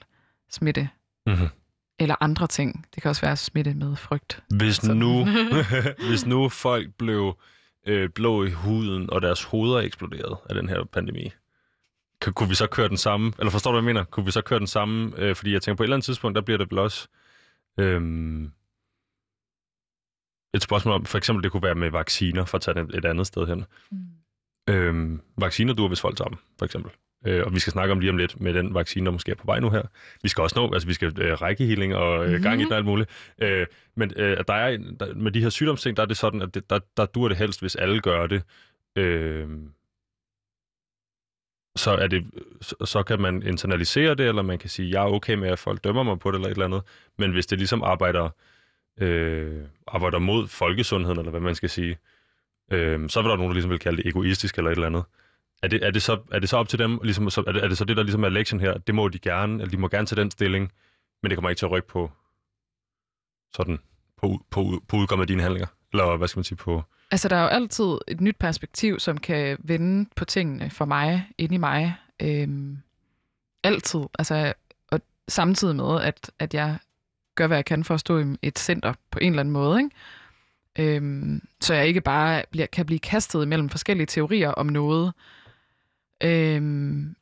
smitte. Mm-hmm. Eller andre ting. Det kan også være smitte med frygt. Hvis nu, hvis nu folk blev øh, blå i huden, og deres hoveder eksploderede af den her pandemi, kan, kunne vi så køre den samme, eller forstår du, hvad jeg mener? Kunne vi så køre den samme, øh, fordi jeg tænker på et eller andet tidspunkt, der bliver det vel også øh, et spørgsmål om, for eksempel det kunne være med vacciner, for at tage det et andet sted hen. Mm. Øh, vacciner duer, hvis folk tager dem, for eksempel. Øh, og vi skal snakke om lige om lidt med den vaccine, der måske er på vej nu her. Vi skal også nå, altså vi skal øh, rækkehealing og øh, gang i den og alt muligt. Øh, men øh, der er, der, med de her sygdomsting, der er det sådan, at det, der, der dur det helst, hvis alle gør det. Øh, så, er det, så, så kan man internalisere det, eller man kan sige, jeg er okay med, at folk dømmer mig på det, eller et eller andet. Men hvis det ligesom arbejder, øh, arbejder mod folkesundheden, eller hvad man skal sige, øh, så vil der nogen, der ligesom vil kalde det egoistisk, eller et eller andet. Er det, er det, så, er det så op til dem, ligesom, så, er, det, er det så det, der ligesom er lektion her? Det må de gerne, eller de må gerne tage den stilling, men det kommer ikke til at rykke på sådan, på, på, på udkommet af dine handlinger? Eller hvad skal man sige på... Altså, der er jo altid et nyt perspektiv, som kan vende på tingene for mig, ind i mig. Øhm, altid. Altså, og samtidig med, at, at jeg gør, hvad jeg kan for at stå i et center på en eller anden måde. Ikke? Øhm, så jeg ikke bare bliver, kan blive kastet mellem forskellige teorier om noget. Øhm,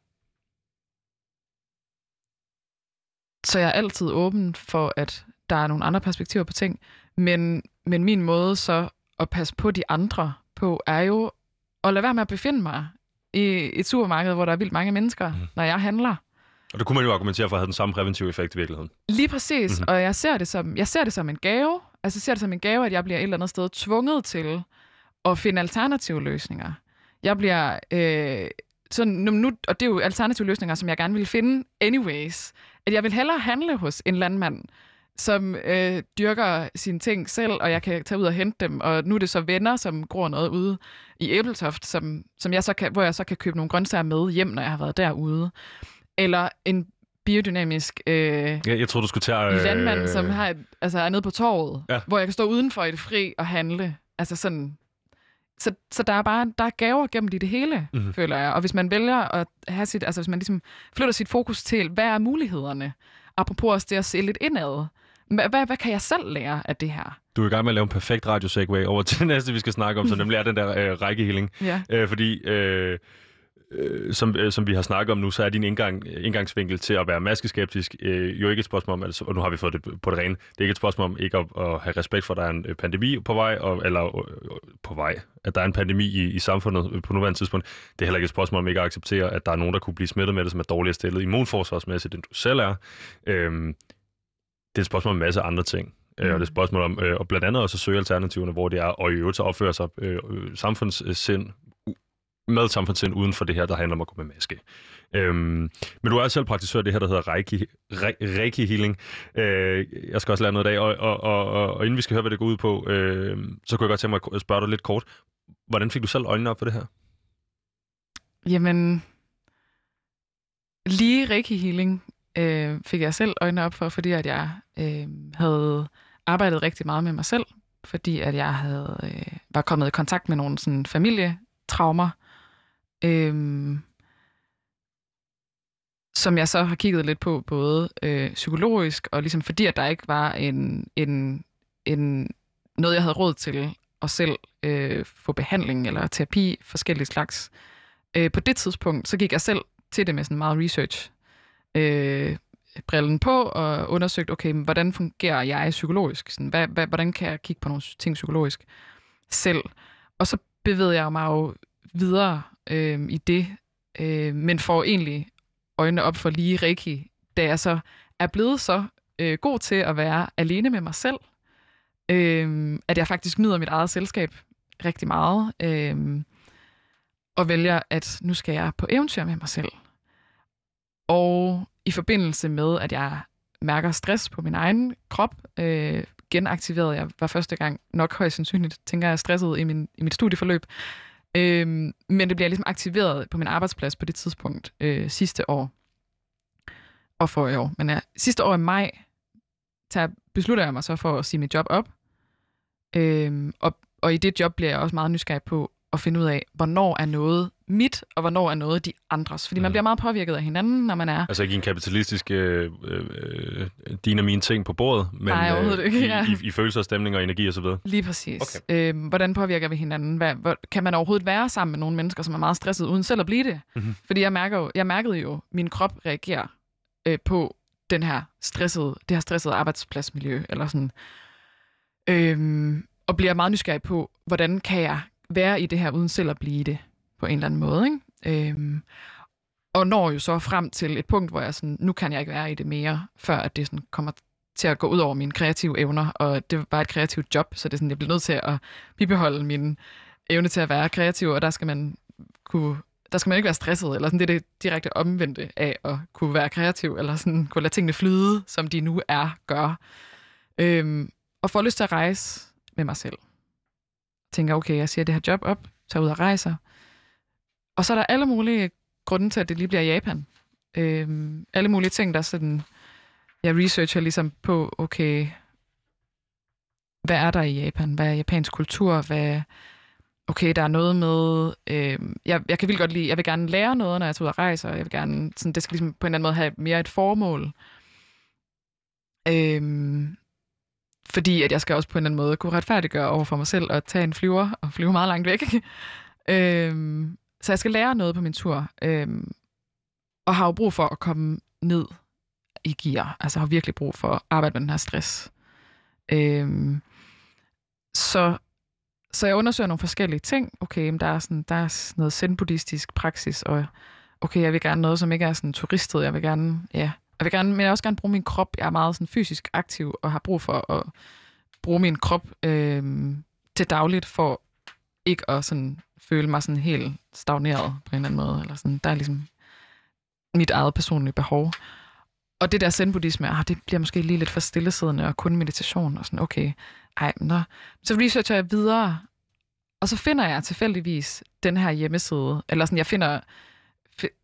så jeg er altid åben for, at der er nogle andre perspektiver på ting. Men, men min måde så at passe på de andre på, er jo at lade være med at befinde mig i et supermarked, hvor der er vildt mange mennesker, mm. når jeg handler. Og det kunne man jo argumentere for at have den samme præventive effekt i virkeligheden. Lige præcis, mm-hmm. og jeg ser, det som, jeg ser det som en gave. Altså jeg ser det som en gave, at jeg bliver et eller andet sted tvunget til at finde alternative løsninger. Jeg bliver... Øh, så nu, og det er jo alternative løsninger, som jeg gerne vil finde anyways. At jeg vil hellere handle hos en landmand, som øh, dyrker sine ting selv, og jeg kan tage ud og hente dem. Og nu er det så venner, som gror noget ude i Æbletoft, som, som jeg så kan, hvor jeg så kan købe nogle grøntsager med hjem, når jeg har været derude. Eller en biodynamisk øh, ja, jeg tror du skulle tage... Øh, landmand, som har et, altså, er nede på torvet, Ja. hvor jeg kan stå udenfor i det fri og handle. Altså sådan... Så, så der er bare der er gaver gemt i det hele, mm. føler jeg. Og hvis man vælger at have sit, altså hvis man ligesom flytter sit fokus til, hvad er mulighederne? Apropos også det at se lidt indad. Hvad, hvad, kan jeg selv lære af det her? Du er i gang med at lave en perfekt radio over til det næste, vi skal snakke om, som nemlig er den der øh, rækkehealing. Ja. Øh, fordi, øh, øh, som, øh, som vi har snakket om nu, så er din indgang, indgangsvinkel til at være maskeskeptisk øh, jo ikke et spørgsmål om, altså, og nu har vi fået det på det rene, det er ikke et spørgsmål om ikke at, at have respekt for, at der er en øh, pandemi på vej, og, eller øh, øh, på vej, at der er en pandemi i, i samfundet øh, på nuværende tidspunkt. Det er heller ikke et spørgsmål om ikke at acceptere, at der er nogen, der kunne blive smittet med det, som er dårligere stillet immunforsvarsmæssigt, end du selv er. Øh, det er et spørgsmål om en masse andre ting. Mm. Og det er et spørgsmål om, øh, og blandt andet også at søge alternativerne, hvor det er, og i øvrigt at opføre sig øh, samfundssind, med samfundssind uden for det her, der handler om at gå med maske. Øhm, men du er selv praktisør det her, der hedder Reiki, Re, Reiki Healing. Øh, jeg skal også lære noget i dag, og, og, og, og, og inden vi skal høre, hvad det går ud på, øh, så kunne jeg godt tænke mig at spørge dig lidt kort. Hvordan fik du selv øjnene op for det her? Jamen, lige Reiki Healing øh, fik jeg selv øjnene op for, fordi at jeg øh, havde arbejdet rigtig meget med mig selv, fordi at jeg havde øh, var kommet i kontakt med nogle sådan, familietraumer, Øhm, som jeg så har kigget lidt på, både øh, psykologisk, og ligesom fordi, at der ikke var en, en, en noget, jeg havde råd til at selv øh, få behandling eller terapi, forskellige slags. Øh, på det tidspunkt, så gik jeg selv til det med sådan meget research. Øh, brillen på og undersøgt, okay, men hvordan fungerer jeg psykologisk? Sådan, hvad, hvad, hvordan kan jeg kigge på nogle ting psykologisk selv? Og så bevægede jeg mig jo videre øh, i det, øh, men får egentlig øjnene op for lige Reiki, da jeg så er blevet så øh, god til at være alene med mig selv, øh, at jeg faktisk nyder mit eget selskab rigtig meget, øh, og vælger, at nu skal jeg på eventyr med mig selv. Og i forbindelse med, at jeg mærker stress på min egen krop, øh, genaktiveret. Jeg var første gang nok højst sandsynligt, tænker jeg, stresset i, min, i mit studieforløb. Øh, Øhm, men det bliver ligesom aktiveret på min arbejdsplads på det tidspunkt øh, sidste år. Og for i år. Men ja, sidste år i maj, tager, beslutter jeg mig så for at sige mit job op. Øhm, og, og i det job bliver jeg også meget nysgerrig på at finde ud af, hvornår er noget mit, og hvornår er noget de andres. Fordi mm. man bliver meget påvirket af hinanden, når man er... Altså ikke en kapitalistisk øh, øh, din og mine ting på bordet, men Nej, overhovedet ikke, ja. i, i, i følelser, stemning og energi osv. Lige præcis. Okay. Øh, hvordan påvirker vi hinanden? Hvad, hvor, kan man overhovedet være sammen med nogle mennesker, som er meget stresset, uden selv at blive det? Mm-hmm. Fordi jeg, mærker jo, jeg mærkede jo, at min krop reagerer øh, på den her stressede, det her stressede arbejdspladsmiljø, eller sådan. Øh, og bliver meget nysgerrig på, hvordan kan jeg være i det her, uden selv at blive det på en eller anden måde. Ikke? Øhm, og når jo så frem til et punkt, hvor jeg sådan, nu kan jeg ikke være i det mere, før at det sådan kommer til at gå ud over mine kreative evner, og det var et kreativt job, så det er sådan, jeg bliver nødt til at bibeholde min evne til at være kreativ, og der skal man kunne der skal man ikke være stresset, eller sådan, det er det direkte omvendte af at kunne være kreativ, eller sådan kunne lade tingene flyde, som de nu er, gør. Øhm, og få lyst til at rejse med mig selv tænker, okay, jeg siger det her job op, tager ud og rejser. Og så er der alle mulige grunde til, at det lige bliver Japan. Øhm, alle mulige ting, der sådan... Jeg researcher ligesom på, okay, hvad er der i Japan? Hvad er japansk kultur? Hvad, okay, der er noget med... Øh, jeg, jeg kan vildt godt lide, jeg vil gerne lære noget, når jeg tager ud og rejser. Jeg vil gerne, sådan, det skal ligesom på en eller anden måde have mere et formål. Øh, fordi at jeg skal også på en eller anden måde kunne retfærdiggøre over for mig selv og tage en flyver og flyve meget langt væk. øhm, så jeg skal lære noget på min tur. Øhm, og har jo brug for at komme ned i gear. Altså har virkelig brug for at arbejde med den her stress. Øhm, så, så jeg undersøger nogle forskellige ting. Okay, men der er, sådan, der er sådan noget zen-buddhistisk praksis, og okay, jeg vil gerne noget, som ikke er sådan turistet. Jeg vil gerne, ja, jeg vil gerne, men jeg vil også gerne bruge min krop. Jeg er meget sådan fysisk aktiv og har brug for at bruge min krop øh, til dagligt for ikke at sådan føle mig sådan helt stagneret på en eller anden måde. Eller sådan. Der er ligesom mit eget personlige behov. Og det der zen-buddhisme, ah, det bliver måske lige lidt for stillesiddende og kun meditation og sådan, okay, ej, nå. Så researcher jeg videre, og så finder jeg tilfældigvis den her hjemmeside, eller sådan, jeg finder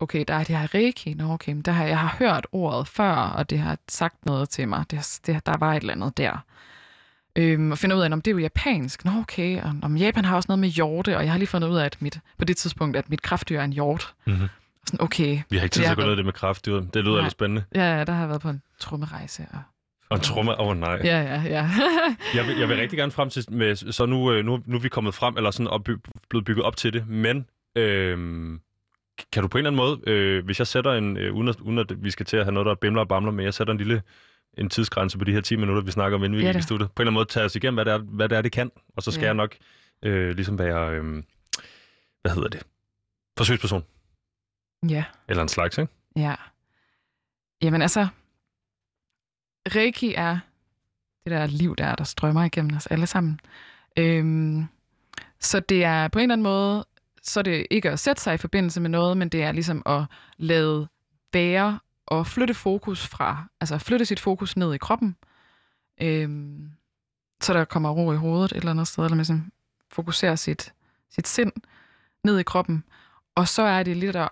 okay, der er det her reiki, nå okay, men der har, jeg har hørt ordet før, og det har sagt noget til mig, det, det, der var et eller andet der. Øhm, og finder ud af, om det er jo japansk. Nå okay, og om Japan har også noget med hjorte, og jeg har lige fundet ud af, at mit, på det tidspunkt, at mit kraftdyr er en hjort. Mm-hmm. Sådan, okay. Vi har ikke tid til at gå ned i det med kraftdyr. Det lyder nej. lidt spændende. Ja, ja, der har jeg været på en trummerejse. Og, og en tromme? Åh oh, nej. Ja, ja, ja. jeg, vil, jeg vil rigtig gerne frem til, med, så nu, øh, nu, nu er vi kommet frem, eller sådan og by, blevet bygget op til det, men øhm, kan du på en eller anden måde, øh, hvis jeg sætter en, øh, uden, at, uden at vi skal til at have noget, der bimler og bamler med, jeg sætter en lille en tidsgrænse på de her 10 minutter, vi snakker om, inden vi ja, i studiet. På en eller anden måde tage os igennem, hvad det er, hvad det, er, det kan, og så skal ja. jeg nok øh, ligesom være, øh, hvad hedder det, forsøgsperson. Ja. Eller en slags, ikke? Ja. Jamen altså, Reiki er det der liv, der er, der strømmer igennem os alle sammen. Øhm, så det er på en eller anden måde så er det ikke at sætte sig i forbindelse med noget, men det er ligesom at lade være og flytte fokus fra, altså flytte sit fokus ned i kroppen, øh, så der kommer ro i hovedet et eller andet sted, eller man sådan fokuserer sit, sit sind ned i kroppen. Og så er det lidt at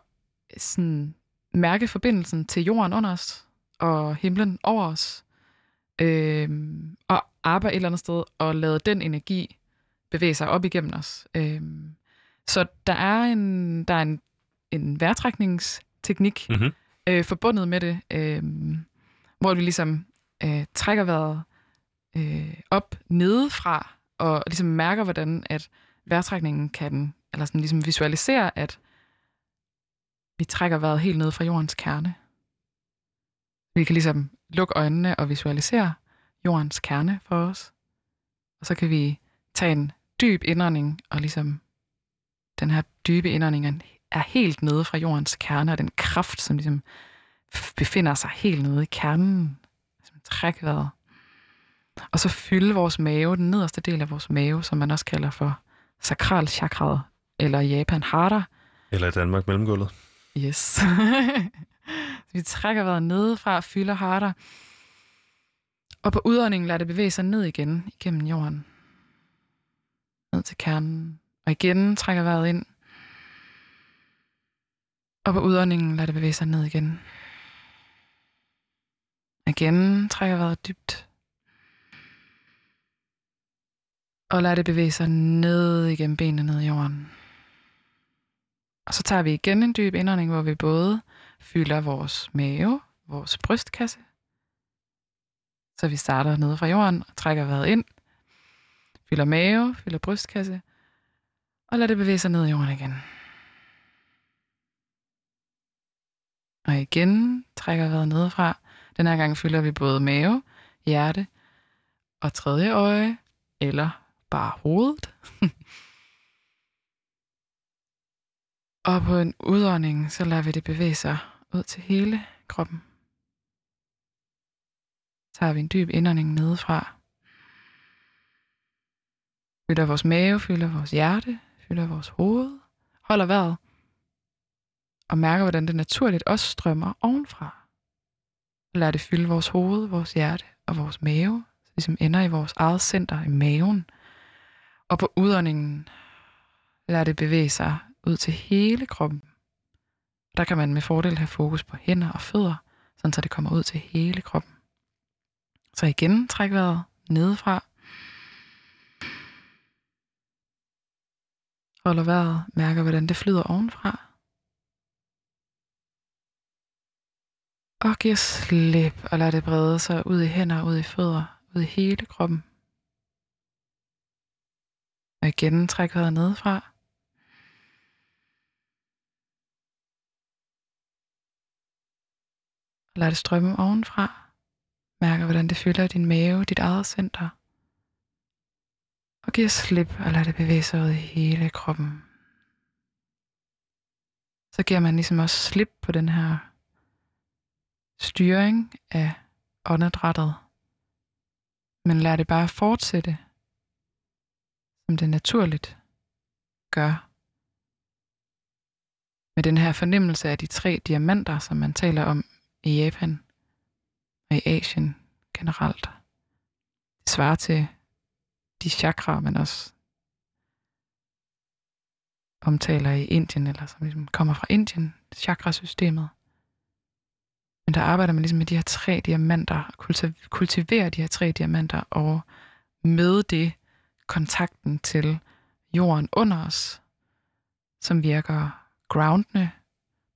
sådan, mærke forbindelsen til jorden under os, og himlen over os, øh, og arbejde et eller andet sted, og lade den energi bevæge sig op igennem os. Øh, så der er en, der er en, en vejrtrækningsteknik mm-hmm øh, forbundet med det, øh, hvor vi ligesom øh, trækker vejret øh, op nedefra, og ligesom mærker, hvordan at vejrtrækningen kan, eller sådan ligesom visualisere, at vi trækker vejret helt ned fra jordens kerne. Vi kan ligesom lukke øjnene og visualisere jordens kerne for os. Og så kan vi tage en dyb indånding, og ligesom den her dybe indånding er helt nede fra jordens kerne, og den kraft, som ligesom befinder sig helt nede i kernen, som træk vejret. Og så fylde vores mave, den nederste del af vores mave, som man også kalder for sakral chakra, eller i Japan hara. Eller i Danmark mellemgulvet. Yes. vi trækker vejret nedefra, fylder harder. Og på udåndingen lader det bevæge sig ned igen igennem jorden. Ned til kernen. Og igen trækker vejret ind. Og på udåndingen lader det bevæge sig ned igen. Igen trækker vejret dybt. Og lader det bevæge sig ned igennem benene ned i jorden. Og så tager vi igen en dyb indånding, hvor vi både fylder vores mave, vores brystkasse. Så vi starter nede fra jorden og trækker vejret ind. Fylder mave, fylder brystkasse. Og lader det bevæge sig ned i jorden igen. Og igen trækker vejret nedefra. Den her gang fylder vi både mave, hjerte og tredje øje, eller bare hovedet. og på en udånding, så lader vi det bevæge sig ud til hele kroppen. Så tager vi en dyb indånding nedefra. Fylder vores mave, fylder vores hjerte, fylder vores hoved. Holder vejret. Og mærker, hvordan det naturligt også strømmer ovenfra. Lad det fylde vores hoved, vores hjerte og vores mave, så det ligesom ender i vores eget center i maven. Og på udåndingen lader det bevæge sig ud til hele kroppen. Der kan man med fordel have fokus på hænder og fødder, sådan så det kommer ud til hele kroppen. Så igen træk vejret nedefra. Holder vejret, mærker hvordan det flyder ovenfra. Og giver slip og lad det brede sig ud i hænder, ud i fødder, ud i hele kroppen. Og igen træk vejret nedefra. Og lad det strømme ovenfra. Mærker, hvordan det fylder din mave, dit eget center. Og giver slip og lad det bevæge sig ud i hele kroppen. Så giver man ligesom også slip på den her styring af åndedrættet. Men lad det bare fortsætte, som det naturligt gør. Med den her fornemmelse af de tre diamanter, som man taler om i Japan og i Asien generelt. Det svarer til de chakra, man også omtaler i Indien, eller som ligesom kommer fra Indien, chakrasystemet. Men der arbejder man ligesom med de her tre diamanter, kultiverer de her tre diamanter, og med det kontakten til jorden under os, som virker groundende,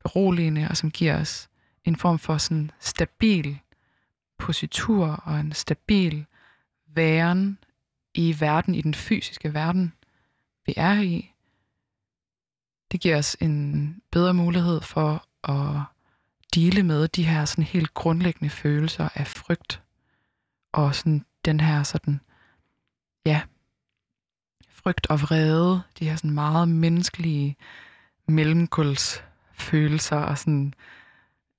beroligende, og som giver os en form for sådan stabil positur og en stabil væren i verden, i den fysiske verden, vi er i. Det giver os en bedre mulighed for at dele med de her sådan helt grundlæggende følelser af frygt. Og sådan den her sådan ja frygt og vrede, de her sådan meget menneskelige mellemkulsfølelser og sådan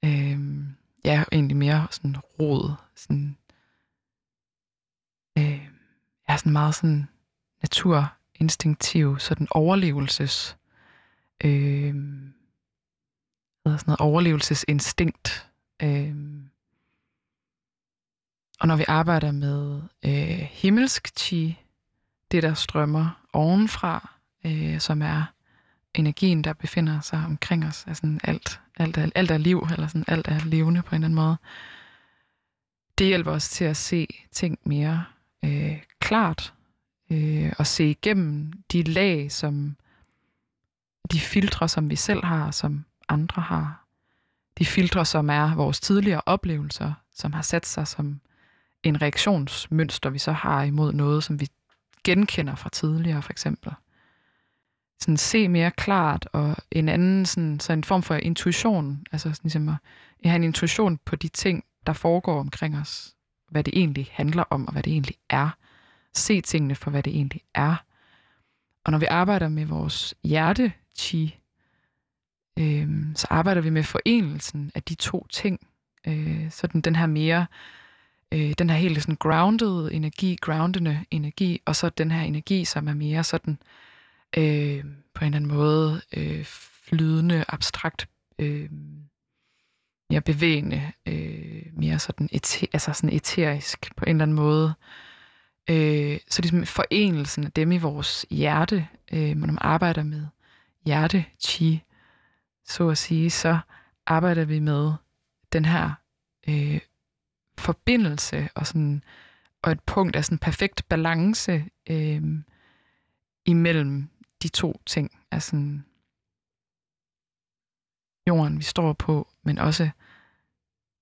øh, ja, egentlig mere sådan rod, sådan øh, ja, sådan meget sådan naturinstinktiv, sådan overlevelses øh, sådan noget overlevelsesinstinkt. Øh, og når vi arbejder med øh, himmelsk chi, det der strømmer ovenfra, øh, som er energien, der befinder sig omkring os, altså alt, alt, alt, alt er liv, eller sådan alt er levende på en eller anden måde. Det hjælper os til at se ting mere øh, klart, øh, og se igennem de lag, som de filtre, som vi selv har, som andre har. De filtre, som er vores tidligere oplevelser, som har sat sig som en reaktionsmønster, vi så har imod noget, som vi genkender fra tidligere, for eksempel. Sådan se mere klart, og en anden sådan, så en form for intuition, altså sådan ligesom at have en intuition på de ting, der foregår omkring os, hvad det egentlig handler om, og hvad det egentlig er. Se tingene for, hvad det egentlig er. Og når vi arbejder med vores hjerte-chi, øh, så arbejder vi med forenelsen af de to ting. Øh, sådan den her mere, øh, den her helt sådan grounded energi, groundende energi, og så den her energi, som er mere sådan øh, på en eller anden måde øh, flydende, abstrakt, øh, mere bevægende, øh, mere sådan, ete, altså sådan eterisk på en eller anden måde. Øh, så ligesom forenelsen af dem i vores hjerte, øh, når man arbejder med hjerte-chi, så at sige, så arbejder vi med den her øh, forbindelse og sådan og et punkt af sådan perfekt balance øh, imellem de to ting. Altså jorden, vi står på, men også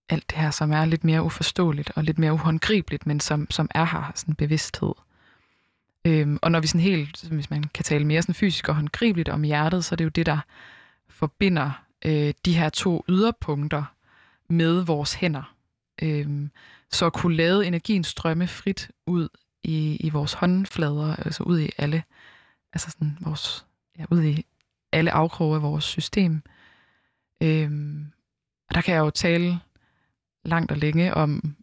alt det her, som er lidt mere uforståeligt og lidt mere uhåndgribeligt, men som, som er her, sådan bevidsthed. Øhm, og når vi sådan helt, hvis man kan tale mere sådan fysisk og håndgribeligt om hjertet, så er det jo det, der forbinder øh, de her to yderpunkter med vores hænder. Øh, så at kunne lade energien strømme frit ud i, i vores håndflader, altså ud i alle, altså sådan vores, ja, ud i alle afkroge af vores system. Øh, og der kan jeg jo tale langt og længe om,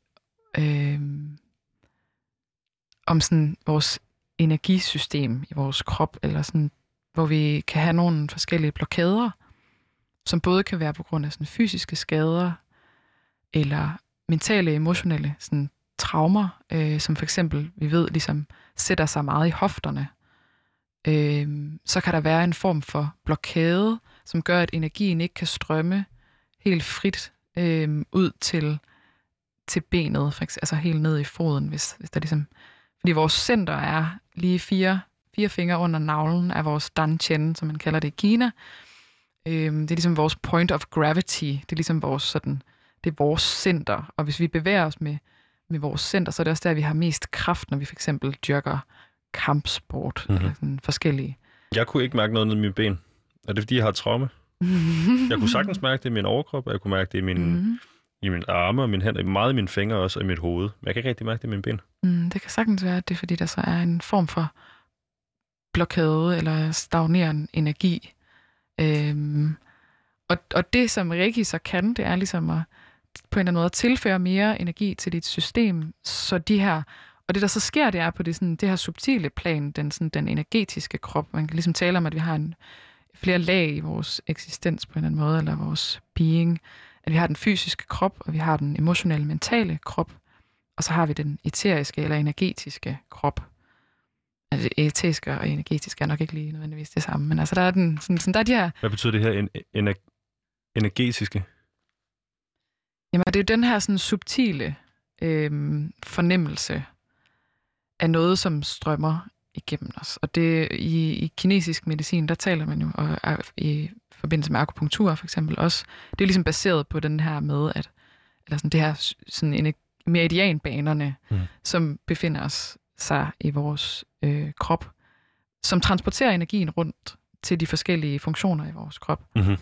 øh, om sådan vores energisystem i vores krop, eller sådan, hvor vi kan have nogle forskellige blokader, som både kan være på grund af sådan fysiske skader, eller mentale, emotionelle sådan, traumer, øh, som for eksempel, vi ved, ligesom sætter sig meget i hofterne. Øh, så kan der være en form for blokade, som gør, at energien ikke kan strømme helt frit øh, ud til, til benet, for eksempel, altså helt ned i foden, hvis, hvis der ligesom... Fordi vores center er lige fire, fire fingre under navlen af vores danchen, som man kalder det i Kina. Øh, det er ligesom vores point of gravity. Det er ligesom vores sådan, det er vores center. Og hvis vi bevæger os med, med vores center, så er det også der, vi har mest kraft, når vi for eksempel dyrker kampsport mm-hmm. eller sådan forskellige. Jeg kunne ikke mærke noget ned i mine ben. Er det, fordi jeg har traume? jeg kunne sagtens mærke det i min overkrop, og jeg kunne mærke det i min, mm. i mine arme og mine hænder, meget i mine fingre også, og i mit hoved. Men jeg kan ikke rigtig mærke det i mine ben. Mm, det kan sagtens være, at det er, fordi der så er en form for blokade eller stagnerende energi. Øhm, og, og det, som Reiki så kan, det er ligesom at på en eller anden måde tilføre mere energi til dit system, så de her og det, der så sker, det er på det, sådan, det her subtile plan, den, sådan, den energetiske krop. Man kan ligesom tale om, at vi har en, flere lag i vores eksistens på en eller anden måde, eller vores being. At vi har den fysiske krop, og vi har den emotionelle, mentale krop, og så har vi den eteriske eller energetiske krop. Altså eteriske og energetiske er nok ikke lige nødvendigvis det samme, men altså der er, den, sådan, sådan, der er de her... Hvad betyder det her en, en, energetiske? Jamen det er jo den her sådan subtile øhm, fornemmelse af noget, som strømmer igennem os. Og det i, i kinesisk medicin, der taler man jo, og i forbindelse med akupunktur for eksempel også, det er ligesom baseret på den her med, at eller sådan det her sådan meridianbanerne, mm. som befinder os sig i vores øh, krop, som transporterer energien rundt til de forskellige funktioner i vores krop. Mm-hmm.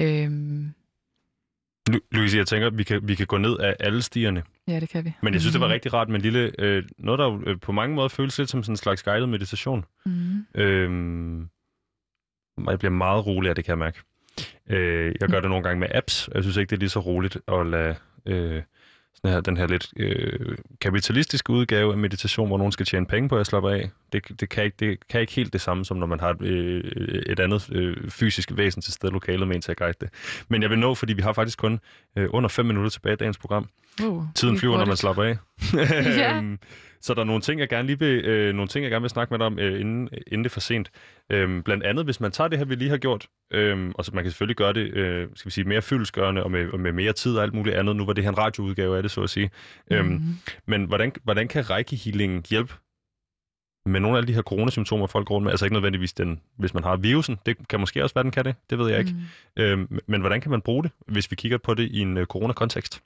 Øhm, Louise, jeg tænker, vi kan, vi kan gå ned af alle stierne. Ja, det kan vi. Men jeg synes, det var mhm. rigtig rart med en lille... Øh, noget, der øh, på mange måder føles lidt som sådan en slags guided meditation. Mm. Øhm, jeg bliver meget rolig af det, kan jeg mærke. Øh, jeg gør det nogle gange med apps, jeg synes ikke, det er lige så roligt at lade... Øh, sådan her, den her lidt øh, kapitalistiske udgave af meditation, hvor nogen skal tjene penge på at slappe af. Det, det, kan ikke, det kan ikke helt det samme, som når man har et, øh, et andet øh, fysisk væsen til stede lokalet med en til at guide det. Men jeg vil nå, fordi vi har faktisk kun øh, under fem minutter tilbage i dagens program. Uh, Tiden flyver, når man slapper af. ja. Øhm, så der er nogle ting, jeg gerne lige vil, øh, nogle ting, jeg gerne vil snakke med dig om, øh, inden, inden det er for sent. Øhm, blandt andet, hvis man tager det her, vi lige har gjort, øhm, og så man kan selvfølgelig gøre det øh, skal vi sige, mere fyldesgørende og med, og med mere tid og alt muligt andet. Nu var det her en radioudgave af det, så at sige. Øhm, mm-hmm. Men hvordan, hvordan kan Reiki Healing hjælpe med nogle af de her coronasymptomer, folk går rundt med, altså ikke nødvendigvis den, hvis man har virusen, det kan måske også være, den kan det, det ved jeg ikke. Mm. Øhm, men hvordan kan man bruge det, hvis vi kigger på det i en uh, coronakontekst?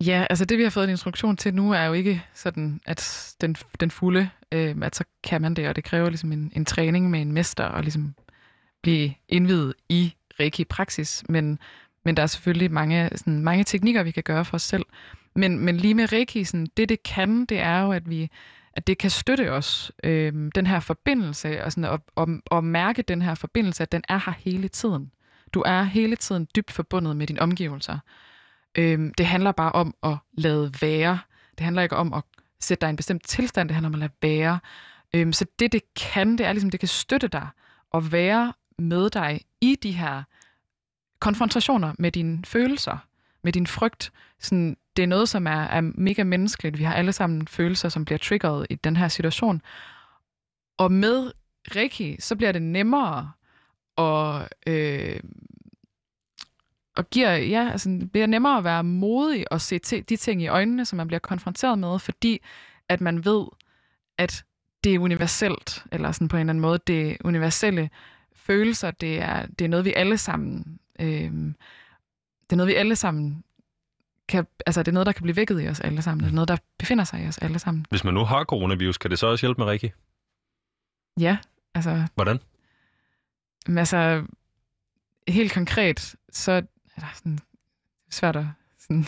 Ja, altså det vi har fået en instruktion til nu er jo ikke sådan, at den, den fulde, øh, at så kan man det, og det kræver ligesom en, en træning med en mester og ligesom blive indvidet i Reiki-praksis, men Men der er selvfølgelig mange, sådan, mange teknikker, vi kan gøre for os selv. Men, men lige med Reiki, sådan, det det kan, det er jo, at vi at det kan støtte os, øh, den her forbindelse, og, sådan, og, og, og mærke den her forbindelse, at den er her hele tiden. Du er hele tiden dybt forbundet med dine omgivelser. Øh, det handler bare om at lade være. Det handler ikke om at sætte dig i en bestemt tilstand, det handler om at lade være. Øh, så det, det kan, det er ligesom, det kan støtte dig at være med dig i de her konfrontationer med dine følelser, med din frygt. Sådan, det er noget, som er, er mega menneskeligt. Vi har alle sammen følelser, som bliver triggeret i den her situation. Og med Reiki, så bliver det nemmere at, øh, og giver, ja, altså, det bliver nemmere at være modig og se t- de ting i øjnene, som man bliver konfronteret med, fordi at man ved, at det er universelt, eller sådan på en eller anden måde, det er universelle følelser, det er, det er noget, vi alle sammen, øh, det er noget, vi alle sammen kan, altså det er noget, der kan blive vækket i os alle sammen. Det er noget, der befinder sig i os alle sammen. Hvis man nu har coronavirus, kan det så også hjælpe med Rikke? Ja, altså... Hvordan? Altså, helt konkret, så er der sådan svært at... Sådan,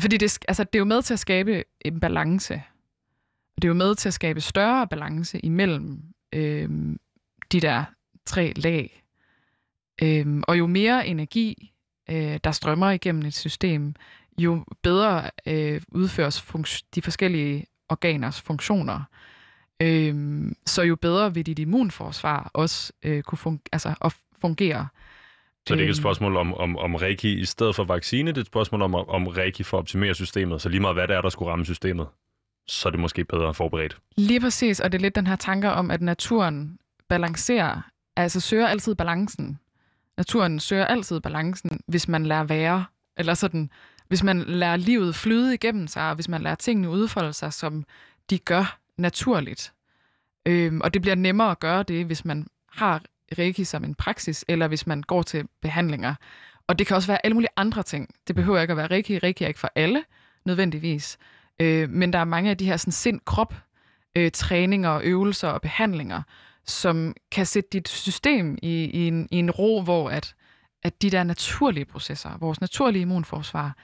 fordi det, altså, det er jo med til at skabe en balance. Det er jo med til at skabe større balance imellem øh, de der tre lag. Øh, og jo mere energi, øh, der strømmer igennem et system, jo bedre øh, udføres de forskellige organers funktioner. Øh, så jo bedre vil dit immunforsvar også øh, kunne fun- altså, at fungere. Så det er ikke et spørgsmål om, om, om reiki i stedet for vaccine, det er et spørgsmål om, om reiki for at optimere systemet. Så lige meget hvad det er, der skulle ramme systemet, så er det måske bedre forberedt. Lige præcis, og det er lidt den her tanke om, at naturen balancerer, altså søger altid balancen. Naturen søger altid balancen, hvis man lærer være, eller sådan, hvis man lærer livet flyde igennem sig, og hvis man lærer tingene udfolde sig, som de gør naturligt. Øhm, og det bliver nemmere at gøre det, hvis man har reiki som en praksis, eller hvis man går til behandlinger. Og det kan også være alle mulige andre ting. Det behøver ikke at være reiki. Reiki er ikke for alle, nødvendigvis. Øh, men der er mange af de her sådan, sind-krop øh, træninger, øvelser og behandlinger, som kan sætte dit system i, i, en, i en ro, hvor at, at de der naturlige processer, vores naturlige immunforsvar,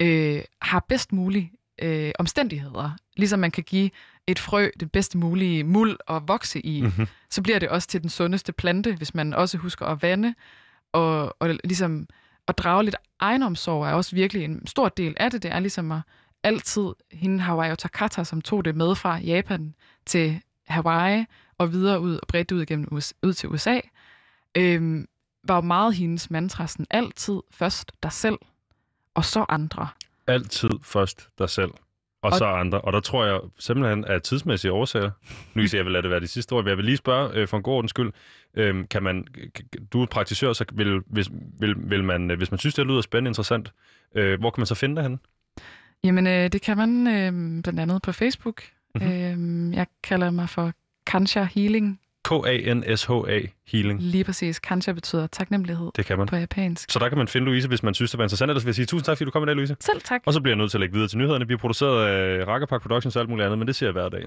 øh, har bedst mulige øh, omstændigheder. Ligesom man kan give et frø det bedste mulige muld at vokse i, mm-hmm. så bliver det også til den sundeste plante, hvis man også husker at vande, og, og ligesom at drage lidt egenomsorg er også virkelig en stor del af det. Det er ligesom at altid, hende Hawaii Takata, som tog det med fra Japan til Hawaii, og videre ud og bredt ud igennem US, ud til USA, øhm, var jo meget hendes mantra, sådan altid først dig selv, og så andre. Altid først dig selv, og, og så andre. Og der tror jeg simpelthen, at tidsmæssige årsager, nu vil jeg vil lade det være det sidste ord, jeg vil lige spørge øh, for en god ordens skyld, øh, kan man, du er praktisør, så vil, hvis, vil, vil man, øh, hvis man synes, det lyder spændende interessant, øh, hvor kan man så finde det henne? Jamen, øh, det kan man øh, blandt andet på Facebook. Mm-hmm. Øh, jeg kalder mig for Kansha Healing. K-A-N-S-H-A Healing. Lige præcis. Kansha betyder taknemmelighed det kan man. på japansk. Så der kan man finde Louise, hvis man synes, det var interessant. Ellers vil jeg sige tusind tak, fordi du kom i dag, Louise. Selv tak. Og så bliver jeg nødt til at lægge videre til nyhederne. Vi er produceret af Rakkerpak Productions og alt muligt andet, men det ser jeg hver dag.